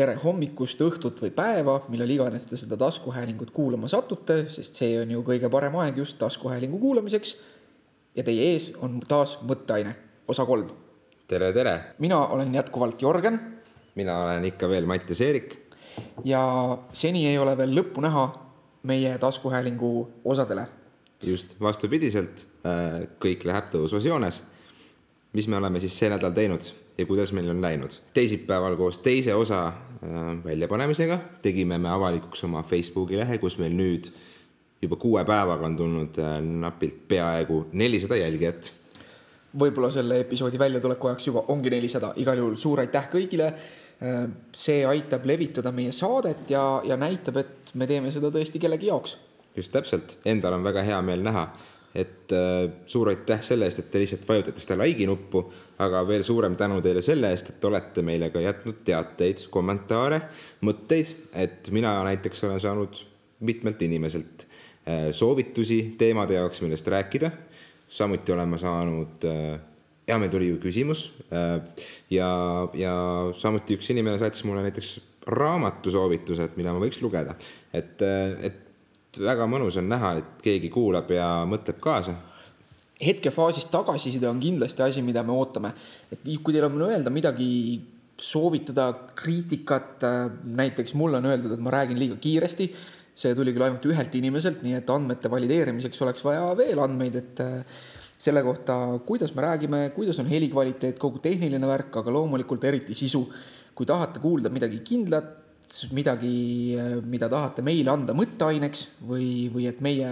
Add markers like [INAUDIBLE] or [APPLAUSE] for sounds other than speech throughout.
tere hommikust, õhtut või päeva, millal iganes te seda taskuhäälingut kuulama satute, sest see on ju kõige parem aeg just taskuhäälingu kuulamiseks. ja teie ees on taas mõtteaine, osa kolm. tere, tere! mina olen jätkuvalt Jörgen. mina olen ikka veel Mattias Eerik. ja seni ei ole veel lõppu näha meie taskuhäälingu osadele. just, vastupidiselt, äh, kõik läheb tõusvas joones. mis me oleme siis see nädal teinud? ja kuidas meil on läinud. teisipäeval koos teise osa väljapanemisega tegime me avalikuks oma Facebooki lehe, kus meil nüüd juba kuue päevaga on tulnud äh, napilt peaaegu nelisada jälgijat. võib-olla selle episoodi väljatuleku ajaks juba ongi nelisada, igal juhul suur aitäh kõigile. Äh, see aitab levitada meie saadet ja, ja näitab, et me teeme seda tõesti kellegi jaoks. just täpselt, endal on väga hea meel näha et äh, suur aitäh selle eest, et te lihtsalt vajutate seda like'i nuppu, aga veel suurem tänu teile selle eest, et olete meile ka jätnud teateid, kommentaare, mõtteid, et mina näiteks olen saanud mitmelt inimeselt äh, soovitusi teemade jaoks, millest rääkida. samuti olen ma saanud äh,, ja meil tuli ju küsimus äh, ja, ja samuti üks inimene saatis mulle näiteks raamatusoovitused, mida ma võiks lugeda, et, et väga mõnus on näha, et keegi kuulab ja mõtleb kaasa. Hetkefaasis tagasiside on kindlasti asi, mida me ootame. et kui teil on öelda midagi, soovitada kriitikat, äh, näiteks mulle on öeldud, et ma räägin liiga kiiresti. see tuli küll ainult ühelt inimeselt, nii et andmete valideerimiseks oleks vaja veel andmeid, et äh, selle kohta, kuidas me räägime, kuidas on helikvaliteet, kogu tehniline värk, aga loomulikult eriti sisu. kui tahate kuulda midagi kindlat, midagi, mida tahate meile anda mõtteaineks või, või et meie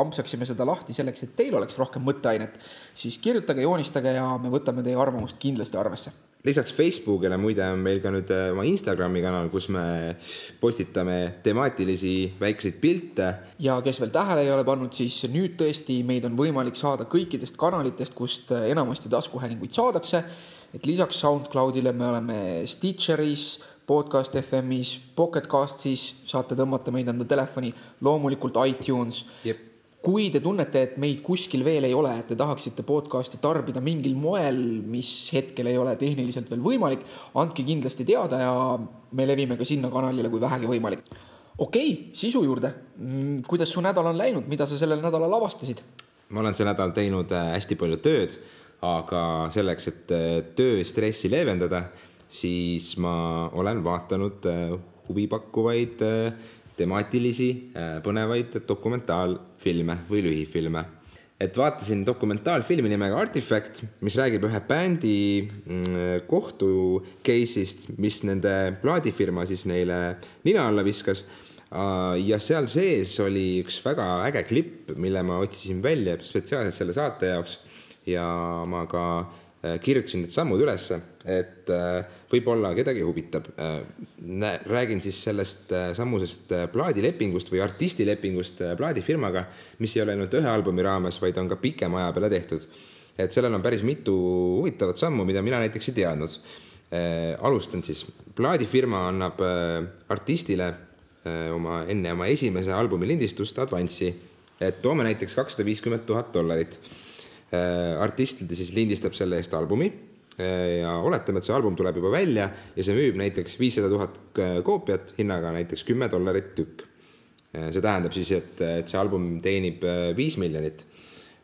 ampsaksime seda lahti selleks, et teil oleks rohkem mõtteainet, siis kirjutage, joonistage ja me võtame teie arvamust kindlasti arvesse lisaks Facebookile muide on meil ka nüüd äh, oma Instagrami kanal, kus me postitame temaatilisi väikseid pilte. ja kes veel tähele ei ole pannud, siis nüüd tõesti meid on võimalik saada kõikidest kanalitest, kust äh, enamasti taskuhäälinguid saadakse. et lisaks SoundCloudile me oleme Stitcheris podcast FM-is, Pocket Castis saate tõmmata meid enda telefoni, loomulikult iTunes yep kui te tunnete, et meid kuskil veel ei ole, et te tahaksite podcast'i tarbida mingil moel, mis hetkel ei ole tehniliselt veel võimalik, andke kindlasti teada ja me levime ka sinna kanalile, kui vähegi võimalik. okei okay,, sisu juurde. Mm, kuidas su nädal on läinud, mida sa sellel nädalal avastasid? ma olen see nädal teinud äh, hästi palju tööd, aga selleks, et äh, tööstressi leevendada siis ma olen vaadanud äh, huvipakkuvaid, temaatilisi, põnevaid dokumentaalfilme või lühifilme. et vaatasin dokumentaalfilmi nimega Artifact, mis räägib ühe bändi mm, kohtu case'ist, mis nende plaadifirma siis neile nina alla viskas ja seal sees oli üks väga äge klipp, mille ma otsisin välja spetsiaalselt selle saate jaoks ja ma ka kirjutasin need sammud ülesse, et võib-olla kedagi huvitab. Äh, räägin siis sellest äh, samusest äh, plaadilepingust või artistilepingust plaadifirmaga, mis ei ole ainult ühe albumi raames, vaid on ka pikema aja peale tehtud. et sellel on päris mitu huvitavat sammu, mida mina näiteks ei teadnud. alustan siis, plaadifirma annab artistile oma, enne oma esimese albumi lindistust avanssi, toome näiteks kakssada viiskümmend tuhat dollarit. artist siis lindistab selle eest albumi ja oletame, et see album tuleb juba välja ja see müüb näiteks viissada tuhat koopiat hinnaga näiteks kümme dollarit tükk. see tähendab siis, et, et see album teenib äh, viis miljonit.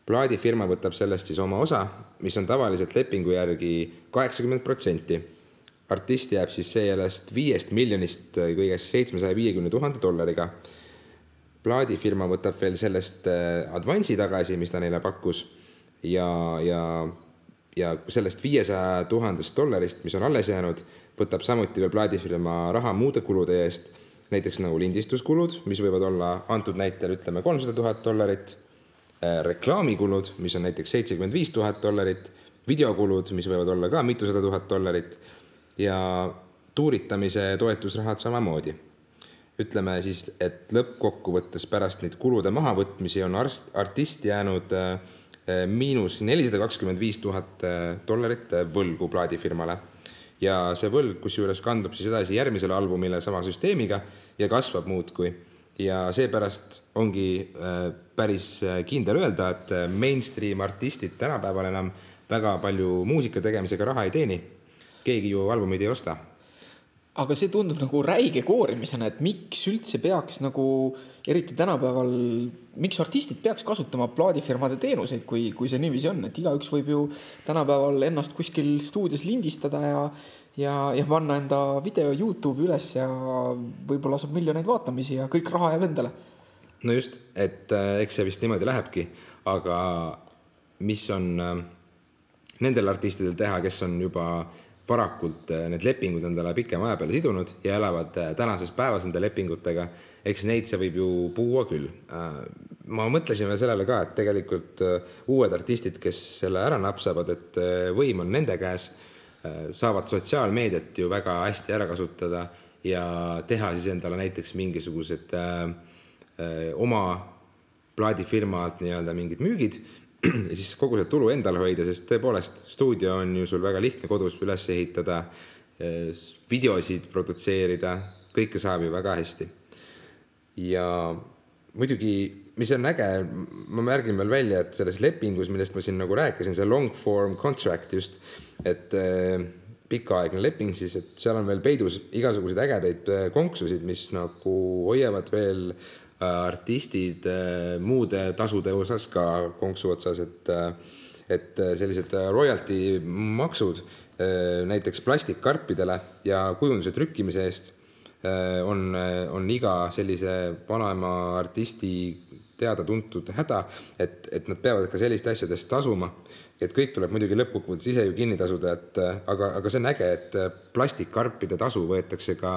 plaadifirma võtab sellest siis oma osa, mis on tavaliselt lepingu järgi kaheksakümmend protsenti. artist jääb siis seejuures viiest miljonist äh, kõigest seitsmesaja viiekümne tuhande dollariga. plaadifirma võtab veel sellest äh, avansi tagasi, mis ta neile pakkus ja, ja ja sellest viiesaja tuhandest dollarist, mis on alles jäänud, võtab samuti veel plaadifirma raha muude kulude eest, näiteks nagu lindistuskulud, mis võivad olla antud näitel ütleme kolmsada tuhat dollarit, äh, reklaamikulud, mis on näiteks seitsekümmend viis tuhat dollarit, videokulud, mis võivad olla ka mitusada tuhat dollarit ja tuuritamise toetusrahad samamoodi. ütleme siis, et lõppkokkuvõttes pärast neid kulude mahavõtmisi on arst, artist jäänud äh, miinus nelisada kakskümmend viis tuhat eh, dollarit eh, võlgu plaadifirmale. ja see võlg kusjuures kandub siis edasi järgmisele albumile sama süsteemiga ja kasvab muudkui. ja seepärast ongi päris kindel öelda, et mainstream artistid tänapäeval enam väga palju muusika tegemisega raha ei teeni. keegi ju albumeid ei osta aga see tundub nagu räige koorimisena, et miks üldse peaks nagu, eriti tänapäeval, miks artistid peaks kasutama plaadifirmade teenuseid, kui, kui see niiviisi on, et igaüks võib ju tänapäeval ennast kuskil stuudios lindistada ja ja, ja panna enda video Youtube'i üles ja võib-olla saab miljoneid vaatamisi ja kõik raha jääb endale. no just, et äh, eks see vist niimoodi lähebki, aga mis on äh, nendel artistidel teha, kes on juba varakult äh, need lepingud endale pikema aja peale sidunud ja elavad äh, tänases päevas nende lepingutega, eks neid see võib ju puua küll. Äh, ma mõtlesin veel sellele ka, et tegelikult uued artistid, kes selle ära napsavad, et võim on nende käes, saavad sotsiaalmeediat ju väga hästi ära kasutada ja teha siis endale näiteks mingisugused oma plaadifirma alt nii-öelda mingid müügid siis kogu see tulu endale hoida, sest tõepoolest stuudio on ju sul väga lihtne kodus üles ehitada, eh, videosid produtseerida, kõike saab ju väga hästi. ja muidugi, mis on äge, ma märgin veel välja, et selles lepingus, millest ma siin nagu rääkisin, see long form contract just, et äh, pikaaegne leping siis, et seal on veel peidus igasuguseid ägedaid eh, konksusid, mis nagu hoiavad veel Äh, artistid muude tasude osas ka konksu otsas, et et sellised royalty maksud näiteks plastikkarpidele ja kujunduse trükkimise eest on, on iga sellise vanaema artisti teada-tuntud häda, et, et nad peavad ka selliste asjade eest tasuma. et kõik tuleb muidugi lõppkokkuvõttes ise ju kinni tasuda, et aga, aga see on äge, et plastikkarpide tasu võetakse ka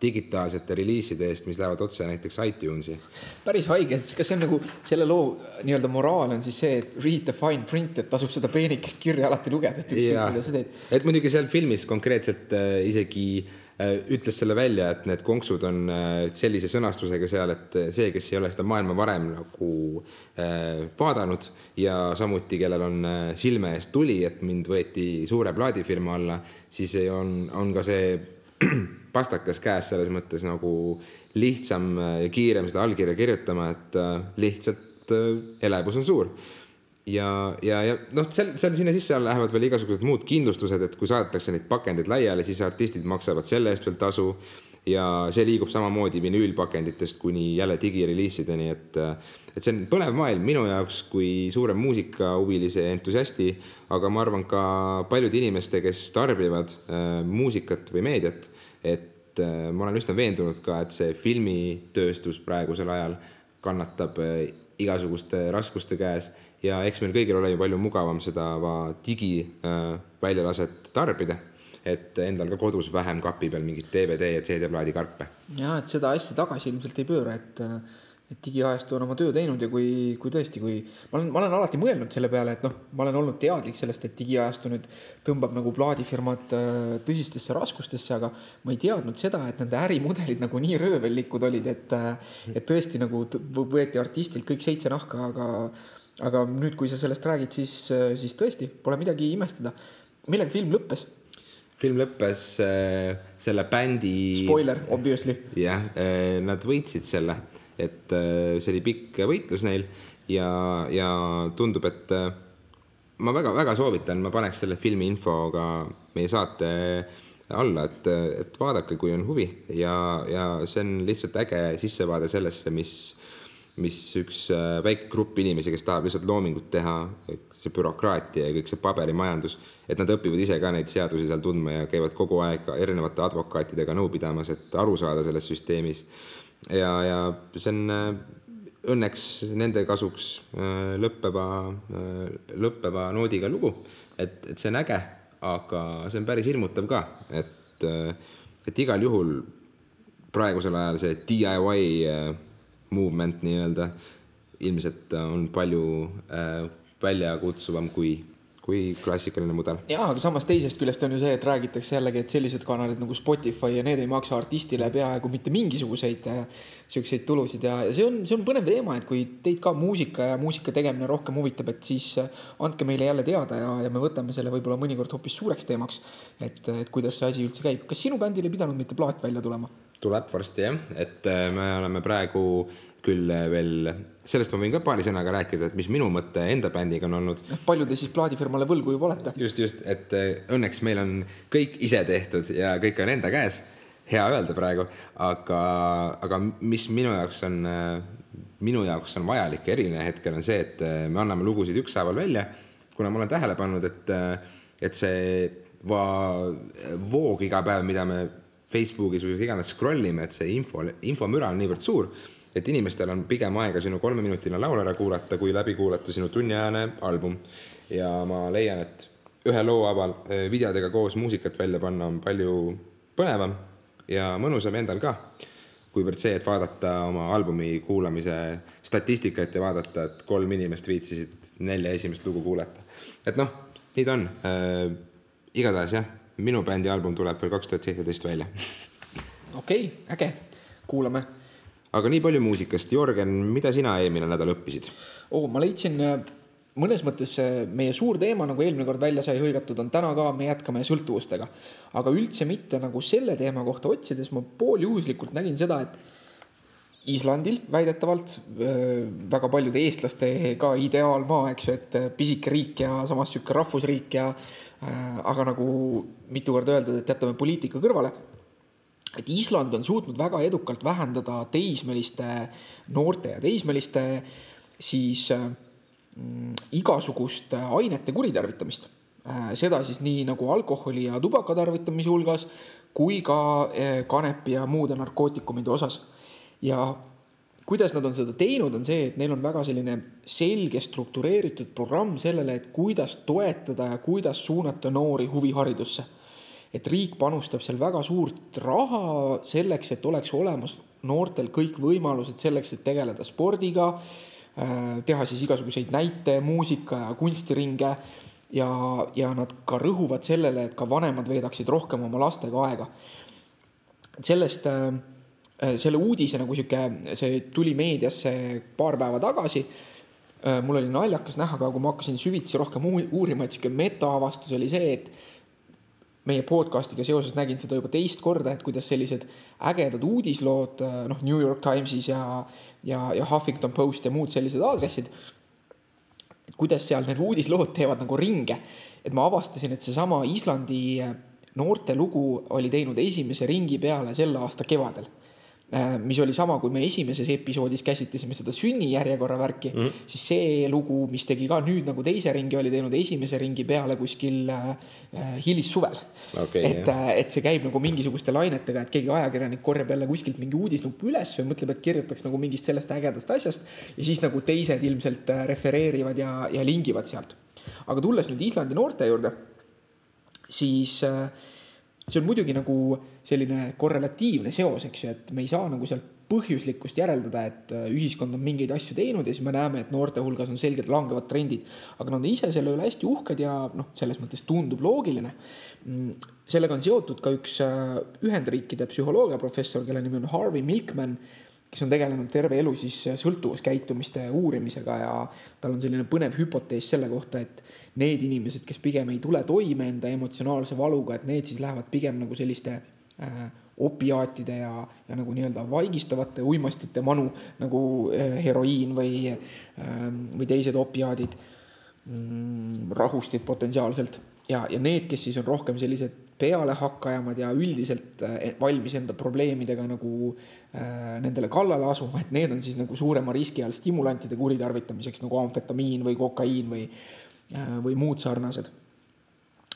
digitaalsete reliiside eest, mis lähevad otse näiteks iTunesi. päris haige, kas see on nagu selle loo nii-öelda moraal on siis see, et read the fine print, et tasub seda peenikest kirja alati lugeda, et ükskõik mida sa teed. et muidugi seal filmis konkreetselt äh, isegi äh, ütles selle välja, et need konksud on äh, sellise sõnastusega seal, et see, kes ei ole seda maailma varem nagu äh, vaadanud ja samuti, kellel on äh, silme ees tuli, et mind võeti suure plaadifirma alla, siis on, on ka see [CLEARS THROAT] pastakas käes selles mõttes nagu lihtsam ja kiirem seda allkirja kirjutama, et äh, lihtsalt äh, elevus on suur. ja, ja, ja noh, seal, seal sinna sisse lähevad veel igasugused muud kindlustused, et kui saadetakse neid pakendeid laiali, siis artistid maksavad selle eest veel tasu ja see liigub samamoodi vinüülpakenditest kuni jälle digireliisideni, et äh, et see on põnev maailm minu jaoks kui suurem muusikahuvilise entusiasti, aga ma arvan ka paljude inimeste, kes tarbivad äh, muusikat või meediat et äh, ma olen üsna veendunud ka, et see filmitööstus praegusel ajal kannatab äh, igasuguste raskuste käes ja eks meil kõigil ole ju palju mugavam seda digiväljalased äh, tarbida, et endal ka kodus vähem kapi peal mingit DVD ja CD-plaadi karpe. ja et seda asja tagasi ilmselt ei pööra, et et digiajastu on oma töö teinud ja kui, kui tõesti, kui ma olen, ma olen alati mõelnud selle peale, et noh, ma olen olnud teadlik sellest, et digiajastu nüüd tõmbab nagu plaadifirmad äh, tõsistesse raskustesse, aga ma ei teadnud seda, et nende ärimudelid nagu nii röövellikud olid, et, äh, et tõesti nagu võeti artistilt kõik seitse nahka, aga, aga nüüd, kui sa sellest räägid, siis, äh, siis tõesti pole midagi imestada. millega film lõppes? film lõppes äh, selle bändi. Spoiler, obviously. jah äh,, nad võitsid selle et äh, see oli pikk võitlus neil ja, ja tundub, et äh, ma väga-väga soovitan, ma paneks selle filmi info ka meie saate alla, et, et vaadake, kui on huvi ja, ja see on lihtsalt äge sissevaade sellesse, mis, mis üks äh, väike grupp inimesi, kes tahab lihtsalt loomingut teha, see bürokraatia ja kõik see paberimajandus, et nad õpivad ise ka neid seadusi seal tundma ja käivad kogu aeg erinevate advokaatidega nõu pidamas, et aru saada selles süsteemis ja, ja see on äh, õnneks nende kasuks äh, lõppeva, äh, lõppeva noodiga lugu. et, et see on äge, aga see on päris hirmutav ka, et, et igal juhul praegusel ajal see DIY movement nii-öelda ilmselt on palju väljakutsuvam kui kui klassikaline mudel. jaa, aga samas teisest küljest on ju see, et räägitakse jällegi, et sellised kanalid nagu Spotify ja need ei maksa artistile peaaegu mitte mingisuguseid äh, siukseid tulusid ja, ja see on, see on põnev teema, et kui teid ka muusika ja muusika tegemine rohkem huvitab, et siis äh, andke meile jälle teada ja, ja me võtame selle võib-olla mõnikord hoopis suureks teemaks. et, et kuidas see asi üldse käib, kas sinu bändil ei pidanud mitte plaat välja tulema? tuleb varsti jah, et äh, me oleme praegu küll äh, veel, sellest ma võin ka paari sõnaga rääkida, et mis minu mõte enda bändiga on olnud. palju te siis plaadifirmale võlgu juba olete? just, just, et äh, õnneks meil on kõik ise tehtud ja kõik on enda käes. hea öelda praegu, aga, aga mis minu jaoks on, minu jaoks on vajalik ja eriline hetkel on see, et me anname lugusid ükshaaval välja, kuna ma olen tähele pannud, et, et see va-, voog iga päev, mida me Facebookis või kus iganes scroll ime, et see info, infomüra on niivõrd suur, et inimestel on pigem aega sinu kolmeminutiline laul ära kuulata, kui läbi kuulata sinu tunniajane album. ja ma leian, et ühe loo aval videodega koos muusikat välja panna on palju põnevam ja mõnusam endal ka, kuivõrd see, et vaadata oma albumi kuulamise statistikat ja vaadata, et kolm inimest viitsisid nelja esimest lugu kuulata. et noh, nii ta on äh,. igatahes jah, minu bändi album tuleb veel kaks tuhat seitseteist välja. okei okay,, äge, kuulame. Aga nii palju muusikast, Jörgen, mida sina eelmine nädal õppisid? oo, ma leidsin mõnes mõttes meie suur teema, nagu eelmine kord välja sai hõigatud, on täna ka, me jätkame sõltuvustega. aga üldse mitte nagu selle teema kohta otsides ma pooljuhuslikult nägin seda, et Islandil väidetavalt väga paljude eestlaste ka ideaalmaa, eks ju, et pisike riik ja samas sihuke rahvusriik ja aga nagu mitu korda öeldud, et jätame poliitika kõrvale. Et Island on suutnud väga edukalt vähendada teismeliste noorte ja teismeliste siis äh, Mm, igasugust ainete kuritarvitamist. Äh, seda siis nii nagu alkoholi ja tubaka tarvitamise hulgas kui ka äh, kanepi ja muude narkootikumide osas. ja kuidas nad on seda teinud, on see, et neil on väga selline selge struktureeritud programm sellele, et kuidas toetada ja kuidas suunata noori huviharidusse. Et riik panustab seal väga suurt raha selleks, et oleks olemas noortel kõik võimalused selleks, et tegeleda spordiga Äh, teha siis igasuguseid näite, muusika ja kunstiringe. ja, ja nad ka rõhuvad sellele, et ka vanemad veedaksid rohkem oma lastega aega. sellest, äh, selle uudise nagu sihuke, see tuli meediasse paar päeva tagasi äh, mul oli naljakas näha ka, kui ma hakkasin süvitsi rohkem uurima, et sihuke metaavastus oli see, et meie podcast'iga seoses nägin seda juba teist korda, et kuidas sellised ägedad uudislood noh, New York Timesis ja, ja, ja Huffington Post ja muud sellised aadressid. kuidas seal need uudislood teevad nagu ringe, et ma avastasin, et seesama Islandi noorte lugu oli teinud esimese ringi peale selle aasta kevadel Äh, mis oli sama, kui me esimeses episoodis käsitlesime seda sünnijärjekorra värki mm, -hmm. siis see lugu, mis tegi ka nüüd nagu teise ringi, oli teinud esimese ringi peale kuskil äh, hilissuvel okay,. et, äh, et see käib nagu mingisuguste lainetega, et keegi ajakirjanik korjab jälle kuskilt mingi uudisnupu üles või mõtleb, et kirjutaks nagu mingist sellest ägedast asjast ja siis nagu teised ilmselt äh, refereerivad ja, ja lingivad sealt. aga tulles nüüd Islandi noorte juurde, siis äh, see on muidugi nagu selline korrelatiivne seos, eks ju, et me ei saa nagu sealt põhjuslikkust järeldada, et äh, ühiskond on mingeid asju teinud ja siis me näeme, et noorte hulgas on selgelt langevad trendid. aga nad on ise selle üle hästi uhked ja noh, selles mõttes tundub loogiline. Mm, sellega on seotud ka üks äh, Ühendriikide psühholoogiaprofessor, kelle nimi on Harvey Milkman kes on tegelenud terve elu siis sõltuvuskäitumiste uurimisega ja tal on selline põnev hüpotees selle kohta, et need inimesed, kes pigem ei tule toime enda emotsionaalse valuga, et need siis lähevad pigem nagu selliste äh, opiaatide ja, ja nagu nii-öelda vaigistavate uimastite manu nagu äh, heroiin või äh,, või teised opiaadid mm,, rahustid potentsiaalselt. Ja, ja need, kes siis on rohkem sellised pealehakkajamad ja üldiselt äh, valmis enda probleemidega nagu äh, nendele kallale asuma, et need on siis nagu suurema riski all stimulantide kuritarvitamiseks nagu amfetamiin või kokaiin või äh,, või muud sarnased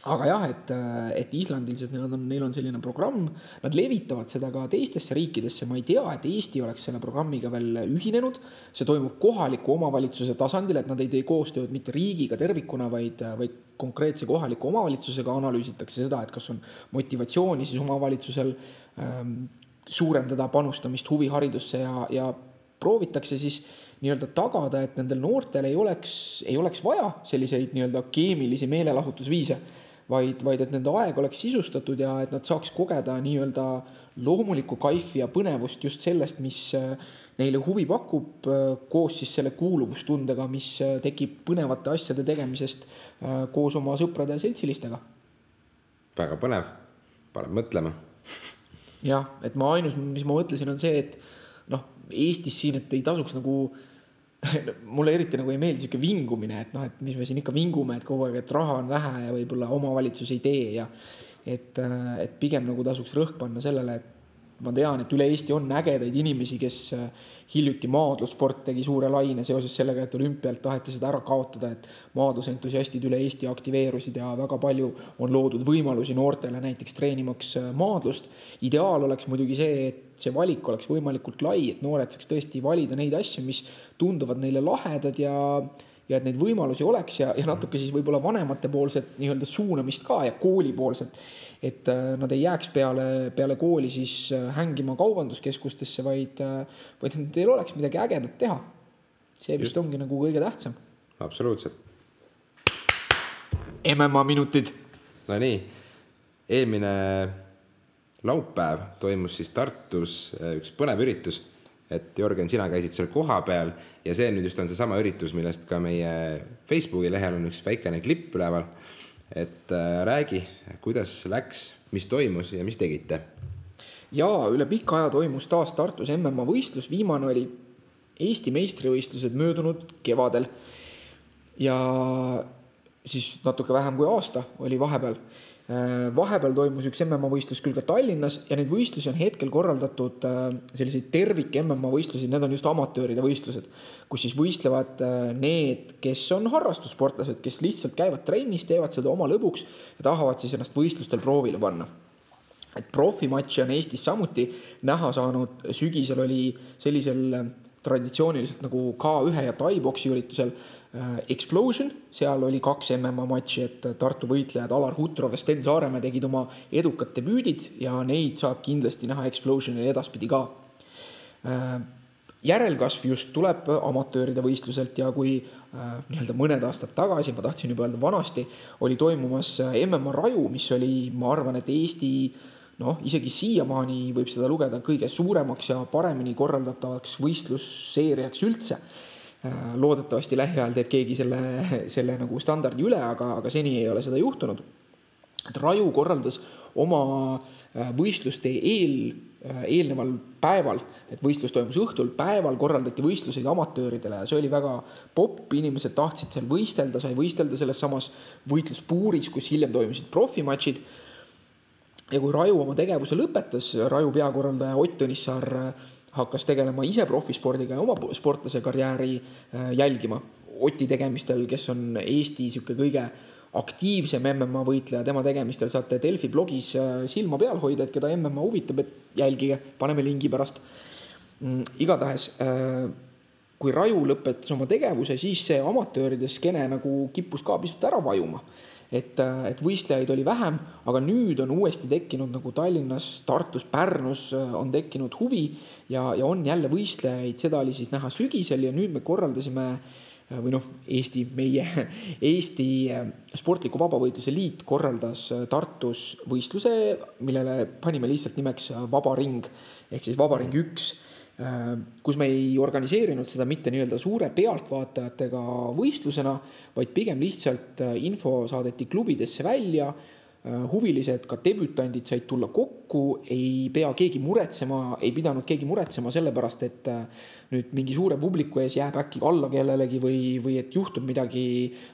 aga jah, et, et islandilised, neil on, neil on selline programm, nad levitavad seda ka teistesse riikidesse, ma ei tea, et Eesti oleks selle programmiga veel ühinenud. see toimub kohaliku omavalitsuse tasandil, et nad ei tee koostööd mitte riigiga tervikuna, vaid, vaid konkreetse kohaliku omavalitsusega analüüsitakse seda, et kas on motivatsiooni siis omavalitsusel ähm, suurendada panustamist huviharidusse ja, ja proovitakse siis nii-öelda tagada, et nendel noortel ei oleks, ei oleks vaja selliseid nii-öelda keemilisi meelelahutusviise vaid, vaid et nende aeg oleks sisustatud ja et nad saaks kogeda nii-öelda loomulikku kaifi ja põnevust just sellest, mis äh, neile huvi pakub, äh, koos siis selle kuuluvustundega, mis äh, tekib põnevate asjade tegemisest koos oma sõprade ja seltsilistega. väga põnev, paneb mõtlema. jah, et ma ainus, mis ma mõtlesin, on see, et noh, Eestis siin, et ei tasuks nagu äh, [LAUGHS] mulle eriti nagu ei meeldi sihuke vingumine, et noh, et mis me siin ikka vingume, et kogu aeg, et raha on vähe ja võib-olla omavalitsus ei tee ja et, et pigem nagu tasuks rõhk panna sellele, et ma tean, et üle Eesti on ägedaid inimesi, kes äh, hiljuti maadlussport tegi suure laine seoses sellega, et olümpialt taheti seda ära kaotada, et maadlusentusiastid üle Eesti aktiveerusid ja väga palju on loodud võimalusi noortele näiteks treenimaks äh, maadlust. ideaal oleks muidugi see, et see valik oleks võimalikult lai, et noored saaks tõesti valida neid asju, mis tunduvad neile lahedad ja ja et neid võimalusi oleks ja, ja natuke siis võib-olla vanematepoolset nii-öelda suunamist ka ja koolipoolset et äh, nad ei jääks peale, peale kooli siis äh, hängima kaubanduskeskustesse, vaid, äh, vaid et neil oleks midagi ägedat teha. see vist Just. ongi nagu kõige tähtsam. absoluutselt. MMA minutid. Nonii, eelmine laupäev toimus siis Tartus üks põnev üritus, et Jörgen, sina käisid seal kohapeal ja see nüüd just on seesama üritus, millest ka meie Facebooki lehel on üks väikene klipp üleval et äh, räägi, kuidas läks, mis toimus ja mis tegite? jaa, üle pika aja toimus taas Tartus MMA võistlus, viimane oli Eesti meistrivõistlused möödunud kevadel. ja siis natuke vähem kui aasta oli vahepeal vahepeal toimus üks MMA võistlus küll ka Tallinnas ja neid võistlusi on hetkel korraldatud äh, selliseid tervik MMA võistlusi, need on just amatööride võistlused, kus siis võistlevad äh, need, kes on harrastussportlased, kes lihtsalt käivad trennis, teevad seda oma lõbuks ja tahavad siis ennast võistlustel proovile panna. Et profimatši on Eestis samuti näha saanud, sügisel oli sellisel traditsiooniliselt nagu K1 ja Tai-boksi üritusel Äh, Explosion, seal oli kaks MMA matši, et Tartu võitlejad Alar Hutrov ja Sten Saaremäe tegid oma edukad debüüdid ja neid saab kindlasti näha Explosionil edaspidi ka. Äh, järelkasv just tuleb amatööride võistluselt ja kui äh, nii-öelda mõned aastad tagasi, ma tahtsin juba öelda vanasti, oli toimumas MMA Raju, mis oli, ma arvan, et Eesti noh, isegi siiamaani võib seda lugeda kõige suuremaks ja paremini korraldatavaks võistlusseeriaks üldse Äh, loodetavasti lähiajal teeb keegi selle, selle nagu standardi üle, aga, aga seni ei ole seda juhtunud. et Raju korraldas oma äh, võistluste eel, äh, eelneval päeval, et võistlus toimus õhtul, päeval korraldati võistluseid amatööridele ja see oli väga popp, inimesed tahtsid seal võistelda, sai võistelda selles samas võitluspuuris, kus hiljem toimusid profimatšid. ja kui Raju oma tegevuse lõpetas, Raju peakorraldaja Ott Tõnissaar hakkas tegelema ise profispordiga ja oma sportlase karjääri äh, jälgima. Oti tegemistel, kes on Eesti sihuke kõige aktiivsem MMA võitleja, tema tegemistel saate Delfi blogis äh, silma peal hoida, et keda MMA huvitab, et jälgige, paneme lingi pärast. Mm, igatahes äh, kui Raju lõpetas oma tegevuse, siis see amatööride skeene nagu kippus ka pisut ära vajuma et, äh, et võistlejaid oli vähem, aga nüüd on uuesti tekkinud nagu Tallinnas, Tartus, Pärnus äh, on tekkinud huvi ja, ja on jälle võistlejaid, seda oli siis näha sügisel ja nüüd me korraldasime äh, või noh, Eesti, meie [LAUGHS] Eesti Sportliku Vabavõitluse Liit korraldas Tartus võistluse, millele panime lihtsalt nimeks Vaba Ring ehk siis Vaba Ring üks kus me ei organiseerinud seda mitte nii-öelda suure pealtvaatajatega võistlusena, vaid pigem lihtsalt äh, info saadeti klubidesse välja. Äh, huvilised, ka debütandid said tulla kokku, ei pea keegi muretsema, ei pidanud keegi muretsema sellepärast, et nüüd mingi suure publiku ees jääb äkki alla kellelegi või, või et juhtub midagi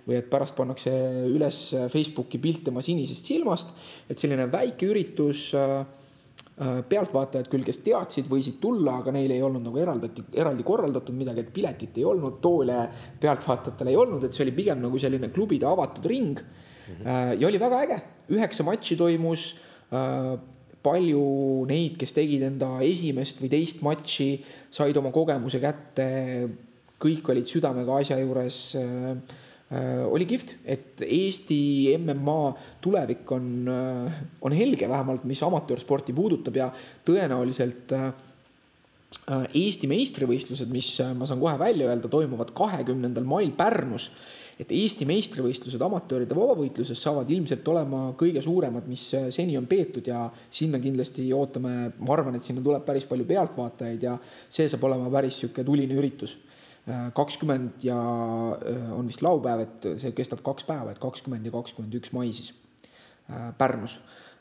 või et pärast pannakse üles Facebooki pilt tema sinisest silmast. et selline väike üritus äh, Äh, pealtvaatajad küll, kes teadsid, võisid tulla, aga neil ei olnud nagu eraldati, eraldi korraldatud midagi, et piletit ei olnud, toole pealtvaatajatel ei olnud, et see oli pigem nagu selline klubide avatud ring mm. -hmm. ja oli väga äge, üheksa matši toimus. Äh, palju neid, kes tegid enda esimest või teist matši, said oma kogemuse kätte. kõik olid südamega asja juures Äh, oli kihvt, et Eesti MMA tulevik on, äh, on helge, vähemalt mis amatöörsporti puudutab ja tõenäoliselt äh, Eesti meistrivõistlused, mis ma saan kohe välja öelda, toimuvad kahekümnendal mail Pärnus. et Eesti meistrivõistlused amatööride vabavõitluses saavad ilmselt olema kõige suuremad, mis seni on peetud ja sinna kindlasti ootame, ma arvan, et sinna tuleb päris palju pealtvaatajaid ja see saab olema päris sihuke tuline üritus kakskümmend ja äh, on vist laupäev, et see kestab kaks päeva, et kakskümmend ja kakskümmend üks mai siis äh, Pärnus.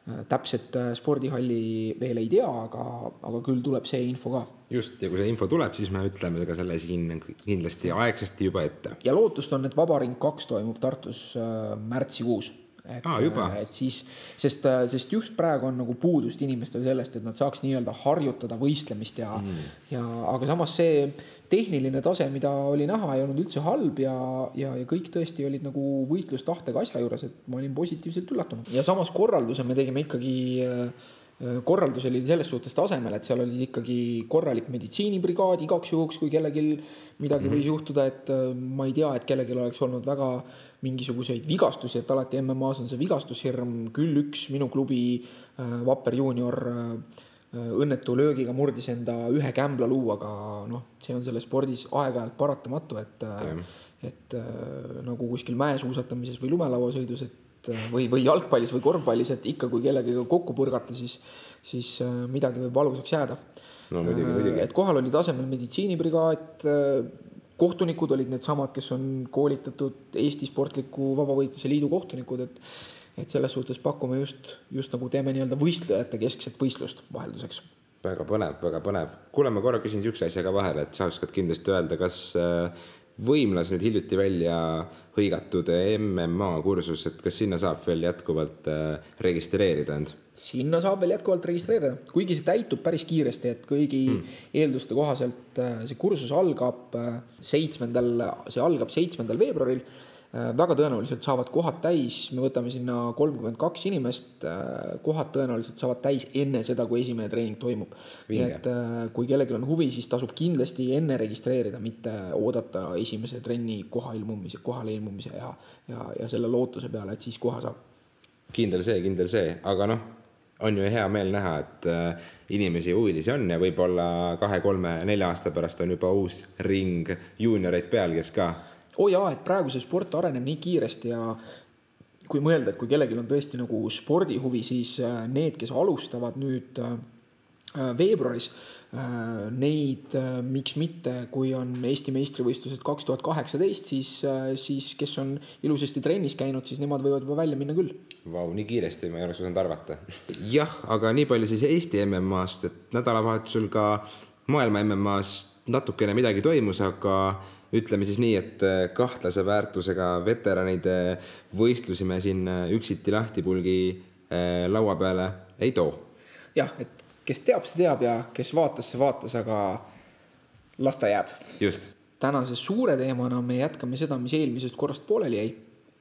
Äh, täpset spordihalli veel ei tea, aga, aga küll tuleb see info ka. just, ja kui see info tuleb, siis me ütleme ka selle siin kindlasti aegsasti juba ette. ja lootust on, et Vabariik kaks toimub Tartus märtsikuus, et juba? et siis, sest, sest just praegu on nagu puudust inimestel sellest, et nad saaks nii-öelda harjutada võistlemist ja mm., ja aga samas see tehniline tase, mida oli näha, ei olnud üldse halb ja, ja, ja kõik tõesti olid nagu võitlustahtega asja juures, et ma olin positiivselt üllatunud. ja samas korralduse me tegime ikkagi äh, korraldus oli selles suhtes tasemel, et seal oli ikkagi korralik meditsiinibrigaad igaks juhuks, kui kellelgi midagi mm -hmm. võis juhtuda, et äh, ma ei tea, et kellelgi oleks olnud väga mingisuguseid vigastusi, et alati MM-as on see vigastushirm, küll üks minu klubi äh, Vapper juunior õnnetu löögiga murdis enda ühe kämblaluu, aga noh, see on selles spordis aeg-ajalt paratamatu, et mm., et nagu kuskil mäesuusatamises või lumelauasõidus, et või, või jalgpallis või korvpallis, et ikka, kui kellegagi kokku põrgata, siis, siis äh, midagi võib valusaks jääda. no muidugi, muidugi. et kohal oli tasemel meditsiinibrigaad, äh, kohtunikud olid needsamad, kes on koolitatud Eesti Sportliku Vabavõitluse Liidu kohtunikud, et et selles suhtes pakume just, just nagu teeme nii-öelda võistlejate keskset võistlust vahelduseks väga põnev, väga põnev. kuule, ma korra küsin niisuguse asja ka vahele, et sa oskad kindlasti öelda, kas äh, võimlas nüüd hiljuti välja hõigatud MMA kursus, et kas sinna saab veel jätkuvalt äh, registreerida end? sinna saab veel jätkuvalt registreerida, kuigi see täitub päris kiiresti, et kõigi hmm. eelduste kohaselt äh, see kursus algab seitsmendal, see algab seitsmendal veebruaril väga tõenäoliselt saavad kohad täis, me võtame sinna kolmkümmend kaks inimest, äh, kohad tõenäoliselt saavad täis enne seda, kui esimene treening toimub. nii et äh, kui kellelgi on huvi, siis tasub kindlasti enne registreerida, mitte oodata esimese trenni koha ilmumise, kohale ilmumise ja, ja, ja selle lootuse peale, et siis koha saab. kindel see, kindel see, aga noh, on ju hea meel näha, et inimesi, huvilisi on ja võib-olla kahe-kolme-nelja aasta pärast on juba uus ring juunioreid peal, kes ka oo oh jaa, et praegu see sport areneb nii kiiresti ja kui mõelda, et kui kellelgi on tõesti nagu spordihuvi, siis äh, need, kes alustavad nüüd äh, äh, veebruaris, neid, miks mitte, kui on Eesti meistrivõistlused kaks tuhat kaheksateist, siis, siis kes on ilusasti trennis käinud, siis nemad võivad juba välja minna küll. Vau, nii kiiresti ma ei oleks osanud arvata. [LAUGHS] jah, aga nii palju siis Eesti MM-ast, et nädalavahetusel ka maailma MM-as natukene midagi toimus, aga ütleme siis nii, et äh, kahtlase väärtusega veteranide võistlusi me siin äh, üksiti lahtipulgi äh, laua peale ei too. jah, et kes teab, see teab ja kes vaatas, see vaatas, aga las ta jääb. just. tänase suure teemana me jätkame seda, mis eelmisest korrast pooleli jäi.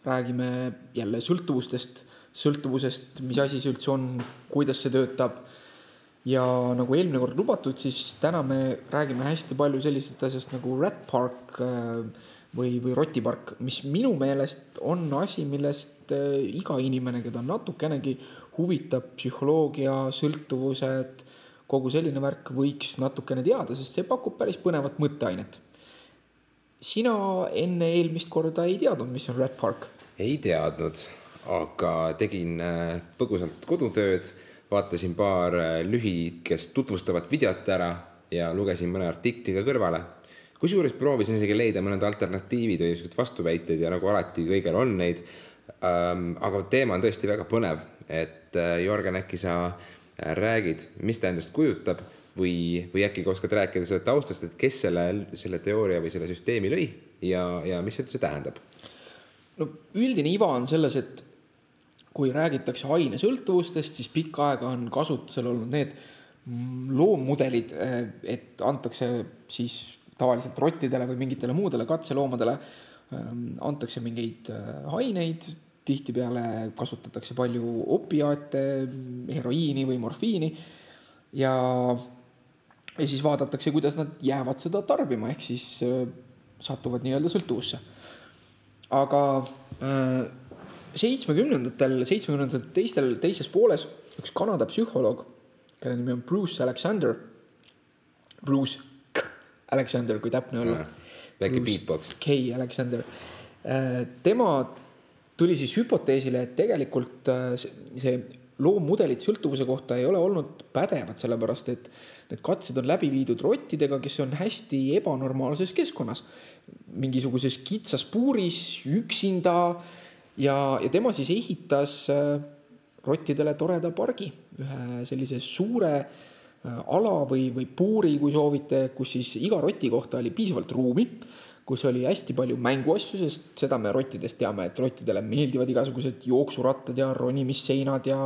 räägime jälle sõltuvustest, sõltuvusest, mis asi see üldse on, kuidas see töötab ja nagu eelmine kord lubatud, siis täna me räägime hästi palju sellisest asjast nagu Rat Park äh, või, või Rotipark, mis minu meelest on asi, millest äh, iga inimene, keda natukenegi huvitab psühholoogia, sõltuvused, kogu selline värk võiks natukene teada, sest see pakub päris põnevat mõtteainet. sina enne eelmist korda ei teadnud, mis on Rat Park? ei teadnud, aga tegin äh, põgusalt kodutööd vaatasin paar äh, lühikest tutvustavat videot ära ja lugesin mõne artikli ka kõrvale. kusjuures proovisin isegi leida mõned alternatiivid või siuksed vastuväited ja nagu alati kõigil on neid ähm,. aga teema on tõesti väga põnev, et äh, Jörgen, äkki sa äh, räägid, mis ta endast kujutab või, või äkki oskad rääkida selle taustast, et kes selle, selle teooria või selle süsteemi lõi ja, ja mis see üldse tähendab? no üldine iva on selles, et kui räägitakse ainesõltuvustest, siis pikka aega on kasutusel olnud need loommudelid, et antakse siis tavaliselt rottidele või mingitele muudele katseloomadele ähm, antakse mingeid äh, aineid, tihtipeale kasutatakse palju opiaate, heroiini või morfiini ja, ja siis vaadatakse, kuidas nad jäävad seda tarbima, ehk siis äh, satuvad nii-öelda sõltuvusse. aga äh, seitsmekümnendatel, seitsmekümnendate teistel, teises pooles üks Kanada psühholoog, kelle nimi on Bruce Alexander. Bruce K. Alexander, kui täpne olla. väike beatbox. K Alexander. Äh, tema tuli siis hüpoteesile, et tegelikult äh, see loommudelid sõltuvuse kohta ei ole olnud pädevad, sellepärast et need katsed on läbi viidud rottidega, kes on hästi ebanormaalses keskkonnas. mingisuguses kitsas puuris, üksinda ja, ja tema siis ehitas äh, rottidele toreda pargi, ühe sellise suure äh, ala või, või puuri, kui soovite, kus siis iga roti kohta oli piisavalt ruumi, kus oli hästi palju mänguasju, sest seda me rottidest teame, et rottidele meeldivad igasugused jooksurattad ja ronimisseinad ja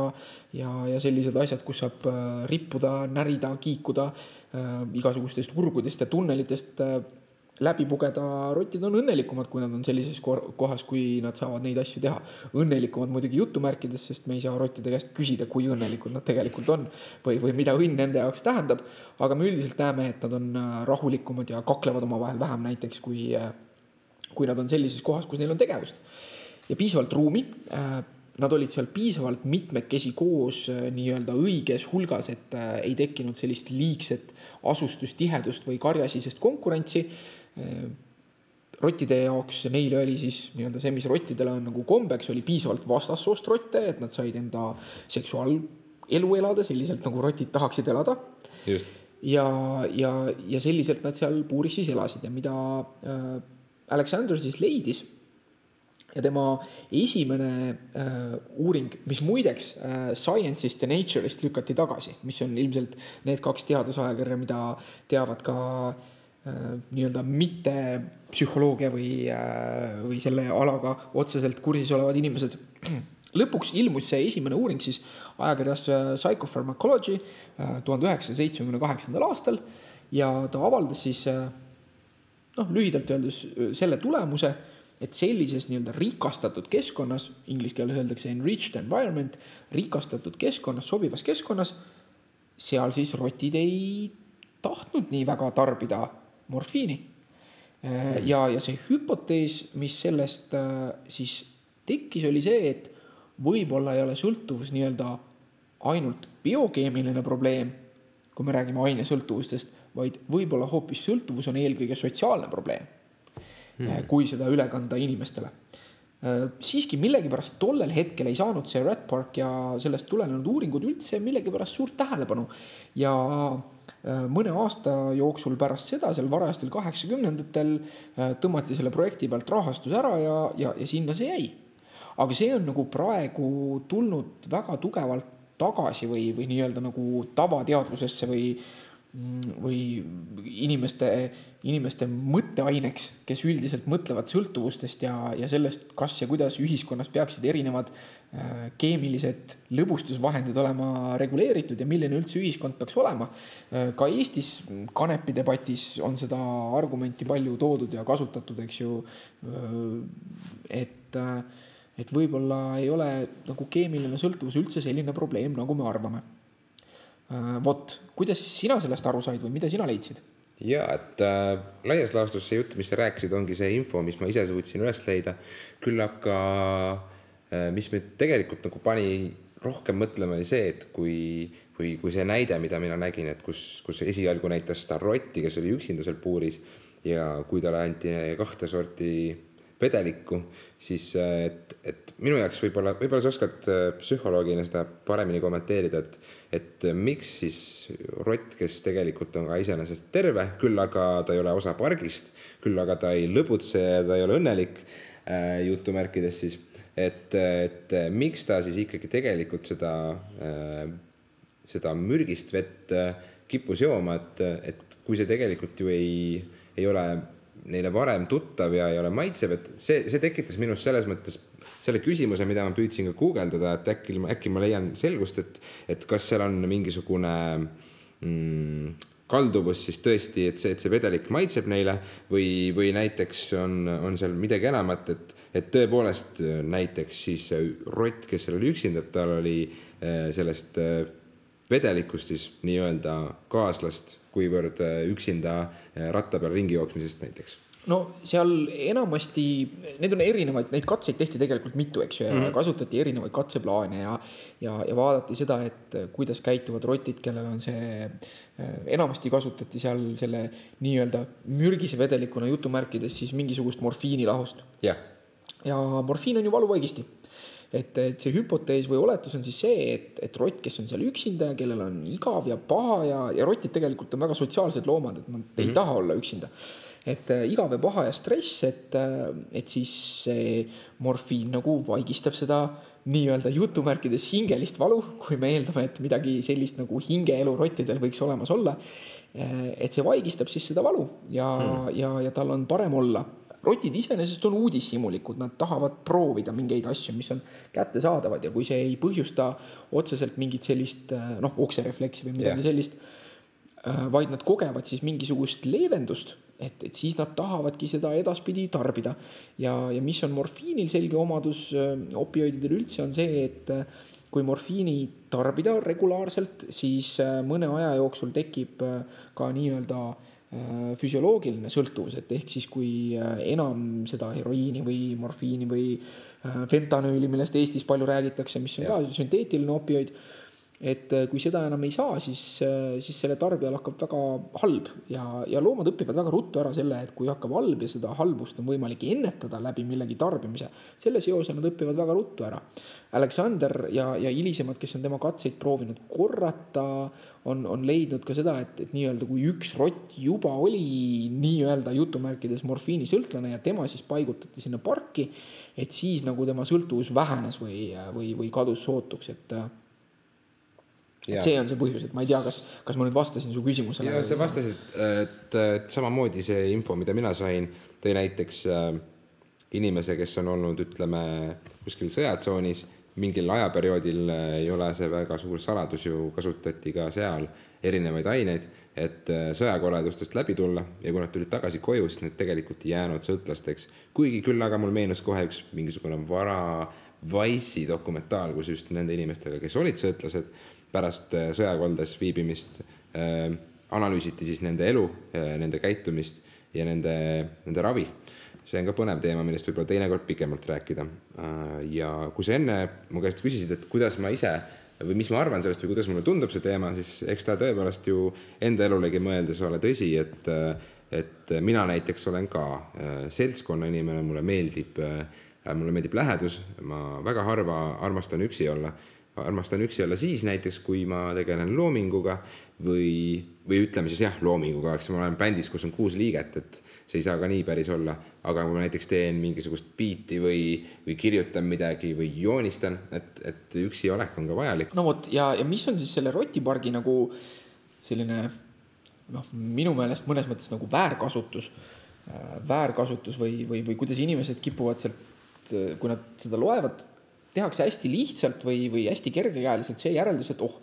ja, ja sellised asjad, kus saab äh, rippuda, närida, kiikuda äh, igasugustest urgudest ja tunnelitest äh, läbi pugeda, rotid on õnnelikumad, kui nad on sellises kohas, kui nad saavad neid asju teha. õnnelikumad muidugi jutumärkides, sest me ei saa rottide käest küsida, kui õnnelikud nad tegelikult on või, või mida õnn nende jaoks tähendab. aga me üldiselt näeme, et nad on äh, rahulikumad ja kaklevad omavahel vähem näiteks, kui, äh, kui nad on sellises kohas, kus neil on tegevust. ja piisavalt ruumi. Äh, nad olid seal piisavalt mitmekesi koos nii-öelda õiges hulgas, et ei tekkinud sellist liigset asustustihedust või karjasisest konkurentsi rottide jaoks, neile oli siis nii-öelda see, mis rottidele on nagu kombeks, oli piisavalt vastassoost rotte, et nad said enda seksuaalelu elada selliselt, nagu rotid tahaksid elada. ja, ja, ja selliselt nad seal puuris siis elasid ja mida äh, Alexander siis leidis ja tema esimene äh, uuring, mis muideks äh, Science'ist ja Nature'ist lükati tagasi, mis on ilmselt need kaks teadusajakirja, mida teavad ka Äh, nii-öelda mitte psühholoogia või, äh, või selle alaga otseselt kursis olevad inimesed. [CLEARS THROAT] lõpuks ilmus see esimene uuring siis ajakirjas äh, Psychopharmacology tuhande üheksasaja seitsmekümne kaheksandal aastal ja ta avaldas siis noh, lühidalt öeldes selle tulemuse, et sellises nii-öelda rikastatud keskkonnas, inglise keeles öeldakse enriched environment, rikastatud keskkonnas, sobivas keskkonnas, seal siis rotid ei tahtnud nii väga tarbida morfiini. Äh, ja, ja see hüpotees, mis sellest äh, siis tekkis, oli see, et võib-olla ei ole sõltuvus nii-öelda ainult biokeemiline probleem, kui me räägime ainesõltuvustest, vaid võib-olla hoopis sõltuvus on eelkõige sotsiaalne probleem hmm., kui seda üle kanda inimestele. siiski millegipärast tollel hetkel ei saanud see Rat Park ja sellest tulenenud uuringud üldse millegipärast suurt tähelepanu ja mõne aasta jooksul pärast seda, seal varajastel kaheksakümnendatel äh, tõmmati selle projekti pealt rahastus ära ja, ja, ja sinna see jäi. aga see on nagu praegu tulnud väga tugevalt tagasi või, või nii-öelda nagu tavateadvusesse või või inimeste, inimeste mõtteaineks, kes üldiselt mõtlevad sõltuvustest ja, ja sellest, kas ja kuidas ühiskonnas peaksid erinevad äh, keemilised lõbustusvahendid olema reguleeritud ja milline üldse ühiskond peaks olema äh,. ka Eestis kanepi debatis on seda argumenti palju toodud ja kasutatud, eks ju äh,. et, et võib-olla ei ole nagu keemiline sõltuvus üldse selline probleem, nagu me arvame vot, kuidas sina sellest aru said või mida sina leidsid? ja et äh, laias laastus see jutt, mis sa rääkisid, ongi see info, mis ma ise suutsin üles leida. küll aga äh, mis mind tegelikult nagu pani rohkem mõtlema, oli see, et kui, kui, kui see näide, mida mina nägin, et kus, kus esialgu näitas seda rotti, kes oli üksinda seal puuris ja kui talle anti kahte sorti vedelikku, siis et, et minu jaoks võib-olla, võib-olla sa oskad psühholoogina seda paremini kommenteerida, et et miks siis rott, kes tegelikult on ka iseenesest terve, küll aga ta ei ole osa pargist, küll aga ta ei lõbutse ja ta ei ole õnnelik äh,, jutumärkides siis, et, et miks ta siis ikkagi tegelikult seda äh,, seda mürgist vett äh, kippus jooma, et, et kui see tegelikult ju ei, ei ole neile varem tuttav ja ei ole maitsev, et see, see tekitas minus selles mõttes selle küsimuse, mida ma püüdsin ka guugeldada, et äkki, äkki ma leian selgust, et, et kas seal on mingisugune mm, kalduvus siis tõesti, et see, et see vedelik maitseb neile või, või näiteks on, on seal midagi enamat, et, et tõepoolest näiteks siis rott, kes seal oli üksinda, tal oli eh, sellest eh, vedelikust siis nii-öelda kaaslast, kuivõrd eh, üksinda ratta peal ringi jooksmisest näiteks? No seal enamasti, need on erinevaid, neid katseid tehti tegelikult mitu, eks ju, ja mm -hmm. kasutati erinevaid katseplaane ja, ja, ja vaadati seda, et kuidas käituvad rotid, kellel on see, enamasti kasutati seal selle nii-öelda mürgise vedelikuna jutumärkides siis mingisugust morfiinilahust. Yeah.. ja morfiin on ju valuvaigisti et, et see hüpotees või oletus on siis see, et, et rott, kes on seal üksinda ja kellel on igav ja paha ja, ja rotid tegelikult on väga sotsiaalsed loomad, et nad mm -hmm. ei mhm. taha olla üksinda et äh, igav ja paha ja stress, et, äh, et siis see morfiin nagu vaigistab seda nii-öelda jutumärkides hingelist valu, kui me eeldame, et midagi sellist nagu hingeelu rottidel võiks olemas olla. et see vaigistab siis seda valu ja mm., ja, ja tal on parem olla rotid iseenesest on uudishimulikud, nad tahavad proovida mingeid asju, mis on kättesaadavad ja kui see ei põhjusta otseselt mingit sellist noh, okserefleksi või midagi yeah. sellist, äh, vaid nad kogevad siis mingisugust leevendust, et, et siis nad tahavadki seda edaspidi tarbida. ja, ja mis on morfiinil selge omadus äh, opioididel üldse, on see, et äh, kui morfiini tarbida regulaarselt, siis mõne aja jooksul tekib ka nii-öelda äh, Äh, füsioloogiline sõltuvus, et ehk siis, kui äh, enam seda heroiini või morfiini või äh, fentanüüli, millest Eestis palju räägitakse, mis on ja. ka sünteetiline opioid et äh, kui seda enam ei saa, siis, äh, siis selle tarbijal hakkab väga halb ja, ja loomad õpivad väga ruttu ära selle, et kui hakkab halb ja seda halbust on võimalik ennetada läbi millegi tarbimise, selle seose nad õpivad väga ruttu ära. Aleksander ja, ja hilisemad, kes on tema katseid proovinud korrata, on, on leidnud ka seda, et, et nii-öelda kui üks rott juba oli nii-öelda jutumärkides morfiinisõltlane ja tema siis paigutati sinna parki, et siis nagu tema sõltuvus vähenes või, või, või kadus sootuks, et et see on see põhjus, et ma ei tea, kas, kas ma nüüd vastasin su küsimusele. ja sa vastasid, et, et samamoodi see info, mida mina sain, tõi näiteks äh, inimese, kes on olnud, ütleme, kuskil sõjatsoonis, mingil ajaperioodil äh, ei ole see väga suur saladus ju, kasutati ka seal erinevaid aineid, et äh, sõjakoledustest läbi tulla ja kui nad tulid tagasi koju, siis need tegelikult ei jäänud sõltlasteks. kuigi küll aga mul meenus kohe üks mingisugune vara Wise'i dokumentaal, kus just nende inimestega, kes olid sõltlased pärast äh, sõjakoldes viibimist äh, analüüsiti siis nende elu, äh, nende käitumist ja nende, nende ravi. see on ka põnev teema, millest võib-olla teinekord pikemalt rääkida. ja kui sa enne mu käest küsisid, et kuidas ma ise või mis ma arvan sellest või kuidas mulle tundub see teema, siis eks ta tõepoolest ju enda elulegi mõeldes ole tõsi, et et mina näiteks olen ka seltskonna inimene, mulle meeldib, mulle meeldib lähedus, ma väga harva armastan üksi olla armastan üksi olla siis näiteks, kui ma tegelen loominguga või, või ütleme siis jah, loominguga, eks ma olen bändis, kus on kuus liiget, et see ei saa ka nii päris olla. aga kui ma näiteks teen mingisugust biiti või, või kirjutan midagi või joonistan, et, et üksi olek on ka vajalik. no vot ja, ja mis on siis selle rotipargi nagu selline noh, minu meelest mõnes mõttes nagu väärkasutus äh,, väärkasutus või, või, või kuidas inimesed kipuvad sealt, kui nad seda loevad tehakse hästi lihtsalt või, või hästi kergekäeliselt see järeldus, et oh,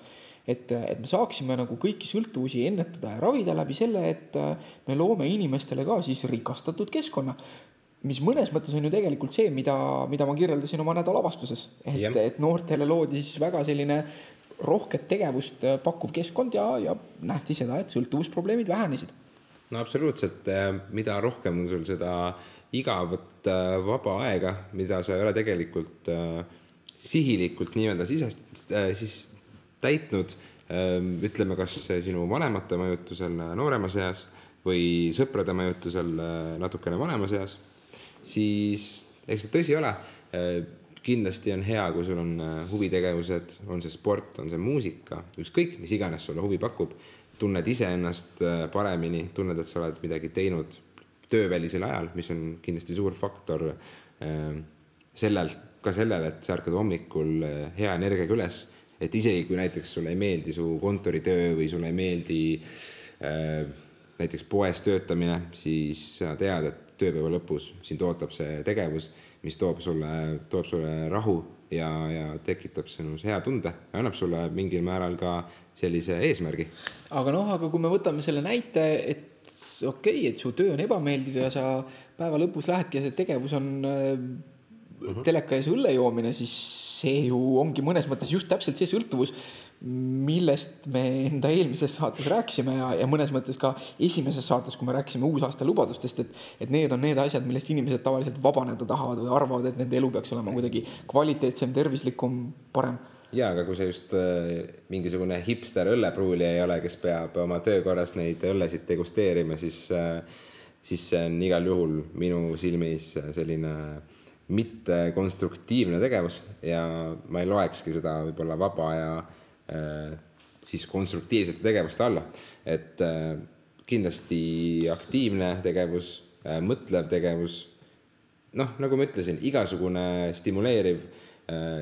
et, et me saaksime nagu kõiki sõltuvusi ennetada ja ravida läbi selle, et me loome inimestele ka siis rikastatud keskkonna. mis mõnes mõttes on ju tegelikult see, mida, mida ma kirjeldasin oma nädalavastuses, et, et noortele loodi siis väga selline rohket tegevust pakkuv keskkond ja, ja nähti seda, et sõltuvusprobleemid vähenesid. no absoluutselt, mida rohkem on sul seda igavat äh, vaba aega, mida sa ei ole tegelikult äh, sihilikult nii-öelda sisest, äh, siis täitnud, ähm, ütleme, kas sinu vanemate mõjutusel nooremas eas või sõprade mõjutusel äh, natukene vanemas eas, siis eks see tõsi ole, äh, kindlasti on hea, kui sul on huvitegevused, on see sport, on see muusika, ükskõik, mis iganes sulle huvi pakub, tunned iseennast paremini, tunned, et sa oled midagi teinud töövälisel ajal, mis on kindlasti suur faktor sellel ka sellele, et sa ärkad hommikul eh, hea energiaga üles, et isegi kui näiteks sulle ei meeldi su kontoritöö või sulle ei meeldi äh, näiteks poes töötamine, siis sa tead, et tööpäeva lõpus sind ootab see tegevus, mis toob sulle, toob sulle rahu ja, ja tekitab sinus hea tunde, annab sulle mingil määral ka sellise eesmärgi. aga noh, aga kui me võtame selle näite, et okei okay,, et su töö on ebameeldiv ja sa päeva lõpus lähedki ja see tegevus on äh, mhm. -huh. teleka ees õlle joomine, siis see ju ongi mõnes mõttes just täpselt see sõltuvus, millest me enda eelmises saates rääkisime ja, ja mõnes mõttes ka esimeses saates, kui me rääkisime uusaasta lubadustest, et, et need on need asjad, millest inimesed tavaliselt vabaneda tahavad või arvavad, et nende elu peaks olema kuidagi kvaliteetsem, tervislikum, parem ja, aga kui sa just äh, mingisugune hipster õllepruuli ei ole, kes peab oma töö korras neid õllesid degusteerima, siis äh,, siis see on igal juhul minu silmis selline äh, mittekonstruktiivne tegevus ja ma ei loekski seda võib-olla vaba aja äh, siis konstruktiivsete tegevuste alla. et äh, kindlasti aktiivne tegevus äh,, mõtlev tegevus, noh, nagu ma ütlesin, igasugune stimuleeriv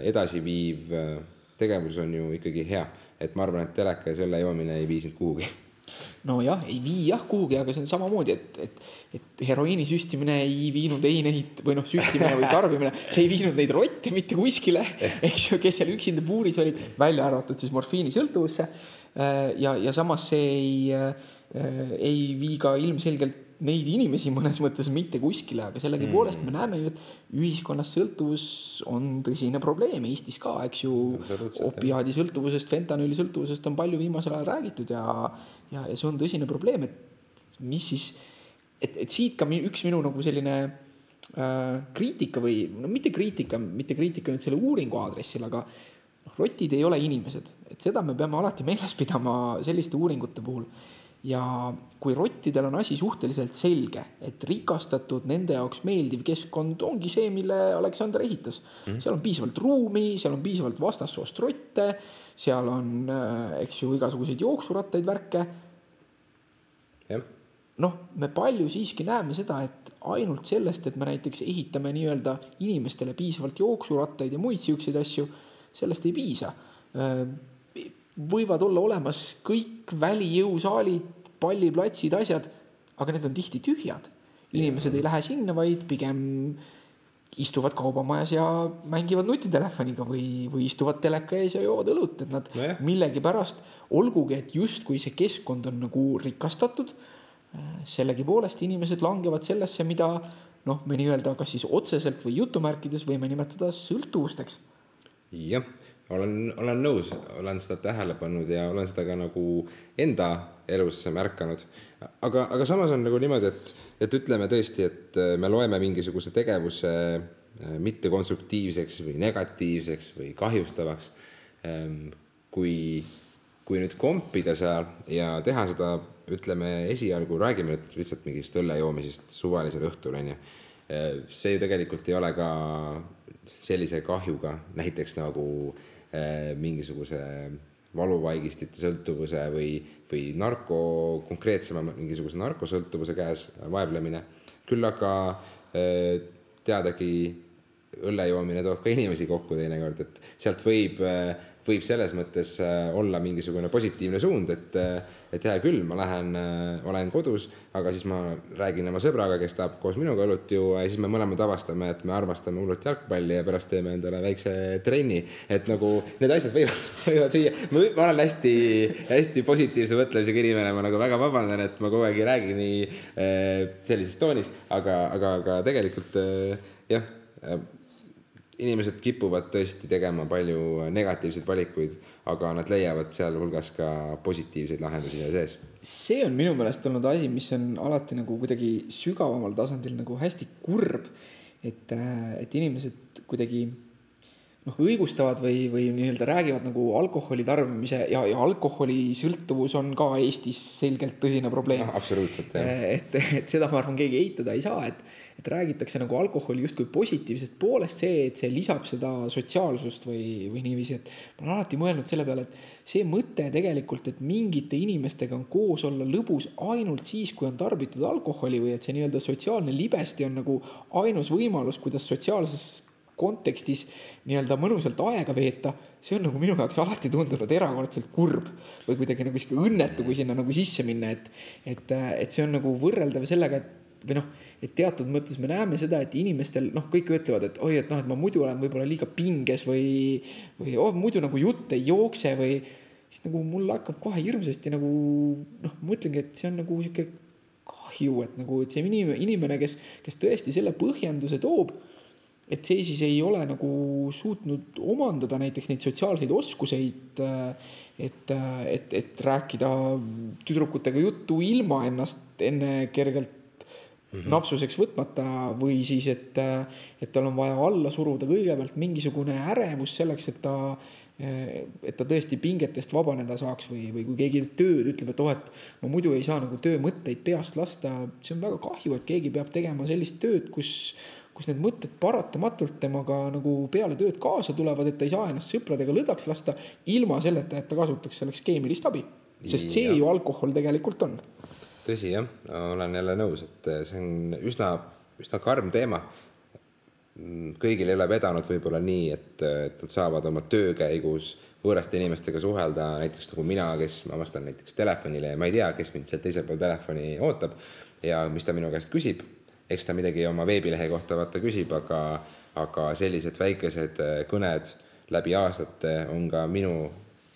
edasiviiv tegevus on ju ikkagi hea. et ma arvan, et teleka ja selle joomine ei vii sind kuhugi nojah, ei vii jah kuhugi, aga see on samamoodi, et, et, et heroiini süstimine ei viinud ei neid või noh, süstimine või tarbimine, see ei viinud neid rotte mitte kuskile, eks ju, kes seal üksinda puuris olid, välja arvatud siis morfiinisõltuvusse. ja, ja samas see ei, ei vii ka ilmselgelt neid inimesi mõnes mõttes mitte kuskile, aga sellegipoolest mm. me näeme ju, et ühiskonnas sõltuvus on tõsine probleem Eestis ka, eks ju. opiaadisõltuvusest, fentanüülisõltuvusest on palju viimasel ajal räägitud ja, ja, ja see on tõsine probleem, et mis siis, et, et siit ka üks minu nagu selline äh, kriitika või no mitte kriitika, mitte kriitika nüüd selle uuringu aadressil, aga noh, rotid ei ole inimesed, et seda me peame alati meeles pidama selliste uuringute puhul ja kui rottidel on asi suhteliselt selge, et rikastatud, nende jaoks meeldiv keskkond ongi see, mille Aleksander ehitas. Mm.. seal on piisavalt ruumi, seal on piisavalt vastassoost rotte, seal on, äh, eks ju, igasuguseid jooksurattaid, värke. noh, me palju siiski näeme seda, et ainult sellest, et me näiteks ehitame nii-öelda inimestele piisavalt jooksurattaid ja muid siukseid asju, sellest ei piisa. Äh, võivad olla olemas kõik välijõusaalid, palliplatsid, asjad, aga need on tihti tühjad. inimesed ei lähe sinna, vaid pigem istuvad kaubamajas ja mängivad nutitelefoniga või, või istuvad teleka ees ja joovad õlut, et nad no millegipärast, olgugi et justkui see keskkond on nagu rikastatud, sellegipoolest inimesed langevad sellesse, mida noh, me nii-öelda kas siis otseselt või jutumärkides võime nimetada sõltuvusteks. jah olen, olen nõus, olen seda tähele pannud ja olen seda ka nagu enda elus märganud. aga, aga samas on nagu niimoodi, et, et ütleme tõesti, et äh, me loeme mingisuguse tegevuse äh, mittekonstruktiivseks või negatiivseks või kahjustavaks. Ähm, kui, kui nüüd kompida seal ja teha seda, ütleme esialgu, räägime nüüd lihtsalt mingist õlle joomisest suvalisel õhtul, on ju. Äh, see ju tegelikult ei ole ka sellise kahjuga, näiteks nagu Äh, mingisuguse valuvaigistite sõltuvuse või, või narko, konkreetsema mingisuguse narkosõltuvuse käes vaevlemine. küll aga äh, teadagi õlle joomine toob ka inimesi kokku teinekord, et sealt võib, äh, võib selles mõttes olla mingisugune positiivne suund, et et hea küll, ma lähen, äh, olen kodus, aga siis ma räägin oma sõbraga, kes tahab koos minuga õlut juua ja siis me mõlemad avastame, et me armastame hullult jalgpalli ja pärast teeme endale väikse trenni. et nagu need asjad võivad, [LAUGHS] võivad süüa, ma olen hästi, hästi positiivse mõtlemisega inimene, ma nagu väga vabandan, et ma kogu aeg ei räägi nii äh, sellises toonis, aga, aga, aga tegelikult äh, jah inimesed kipuvad tõesti tegema palju negatiivseid valikuid, aga nad leiavad sealhulgas ka positiivseid lahendusi seal sees. see on minu meelest olnud asi, mis on alati nagu kuidagi sügavamal tasandil nagu hästi kurb. et, et inimesed kuidagi noh, õigustavad või, või nii-öelda räägivad nagu alkoholi tarbimise ja, ja alkoholisõltuvus on ka Eestis selgelt tõsine probleem no,. absoluutselt, jah. et, et seda ma arvan, keegi eitada ei saa, et, et räägitakse nagu alkoholi justkui positiivsest poolest, see, et see lisab seda sotsiaalsust või, või niiviisi, et ma olen alati mõelnud selle peale, et see mõte tegelikult, et mingite inimestega on koos olla lõbus ainult siis, kui on tarbitud alkoholi või et see nii-öelda sotsiaalne libesti on nagu ainus võimalus, kuidas sotsiaalses kontekstis nii-öelda mõnusalt aega veeta, see on nagu minu jaoks alati tundunud erakordselt kurb või kuidagi nagu sihuke õnnetu, kui sinna nagu sisse minna, et, et, et see on nagu võrreldav sellega, et või noh, et teatud mõttes me näeme seda, et inimestel noh, kõik ütlevad, et oi, et noh, et ma muidu olen võib-olla liiga pinges või, või oh, muidu nagu jutt ei jookse või siis nagu mul hakkab kohe hirmsasti nagu noh, ma mõtlengi, et see on nagu sihuke kahju, et nagu, et see inimene, inimene, kes, kes tõesti selle põhjenduse toob et see siis ei ole nagu suutnud omandada näiteks neid sotsiaalseid oskuseid, et, et, et rääkida tüdrukutega juttu ilma ennast enne kergelt mm -hmm. napsuseks võtmata või siis, et, et tal on vaja alla suruda kõigepealt mingisugune ärevus selleks, et ta et ta tõesti pingetest vabaneda saaks või, või kui keegi tööd ütleb, et oh, et ma muidu ei saa nagu töömõtteid peast lasta, see on väga kahju, et keegi peab tegema sellist tööd, kus kus need mõtted paratamatult temaga nagu peale tööd kaasa tulevad, et ta ei saa ennast sõpradega lõdvaks lasta ilma selleta, et ta kasutaks selleks keemilist abi. sest see ja. ju alkohol tegelikult on. tõsi jah, olen jälle nõus, et see on üsna, üsna karm teema. kõigil ei ole vedanud võib-olla nii, et, et nad saavad oma töö käigus võõraste inimestega suhelda, näiteks nagu mina, kes ma vastan näiteks telefonile ja ma ei tea, kes mind sealt teisel pool telefoni ootab ja mis ta minu käest küsib. Eks ta midagi oma veebilehe kohta vaata küsib, aga, aga sellised väikesed äh, kõned läbi aastate on ka minu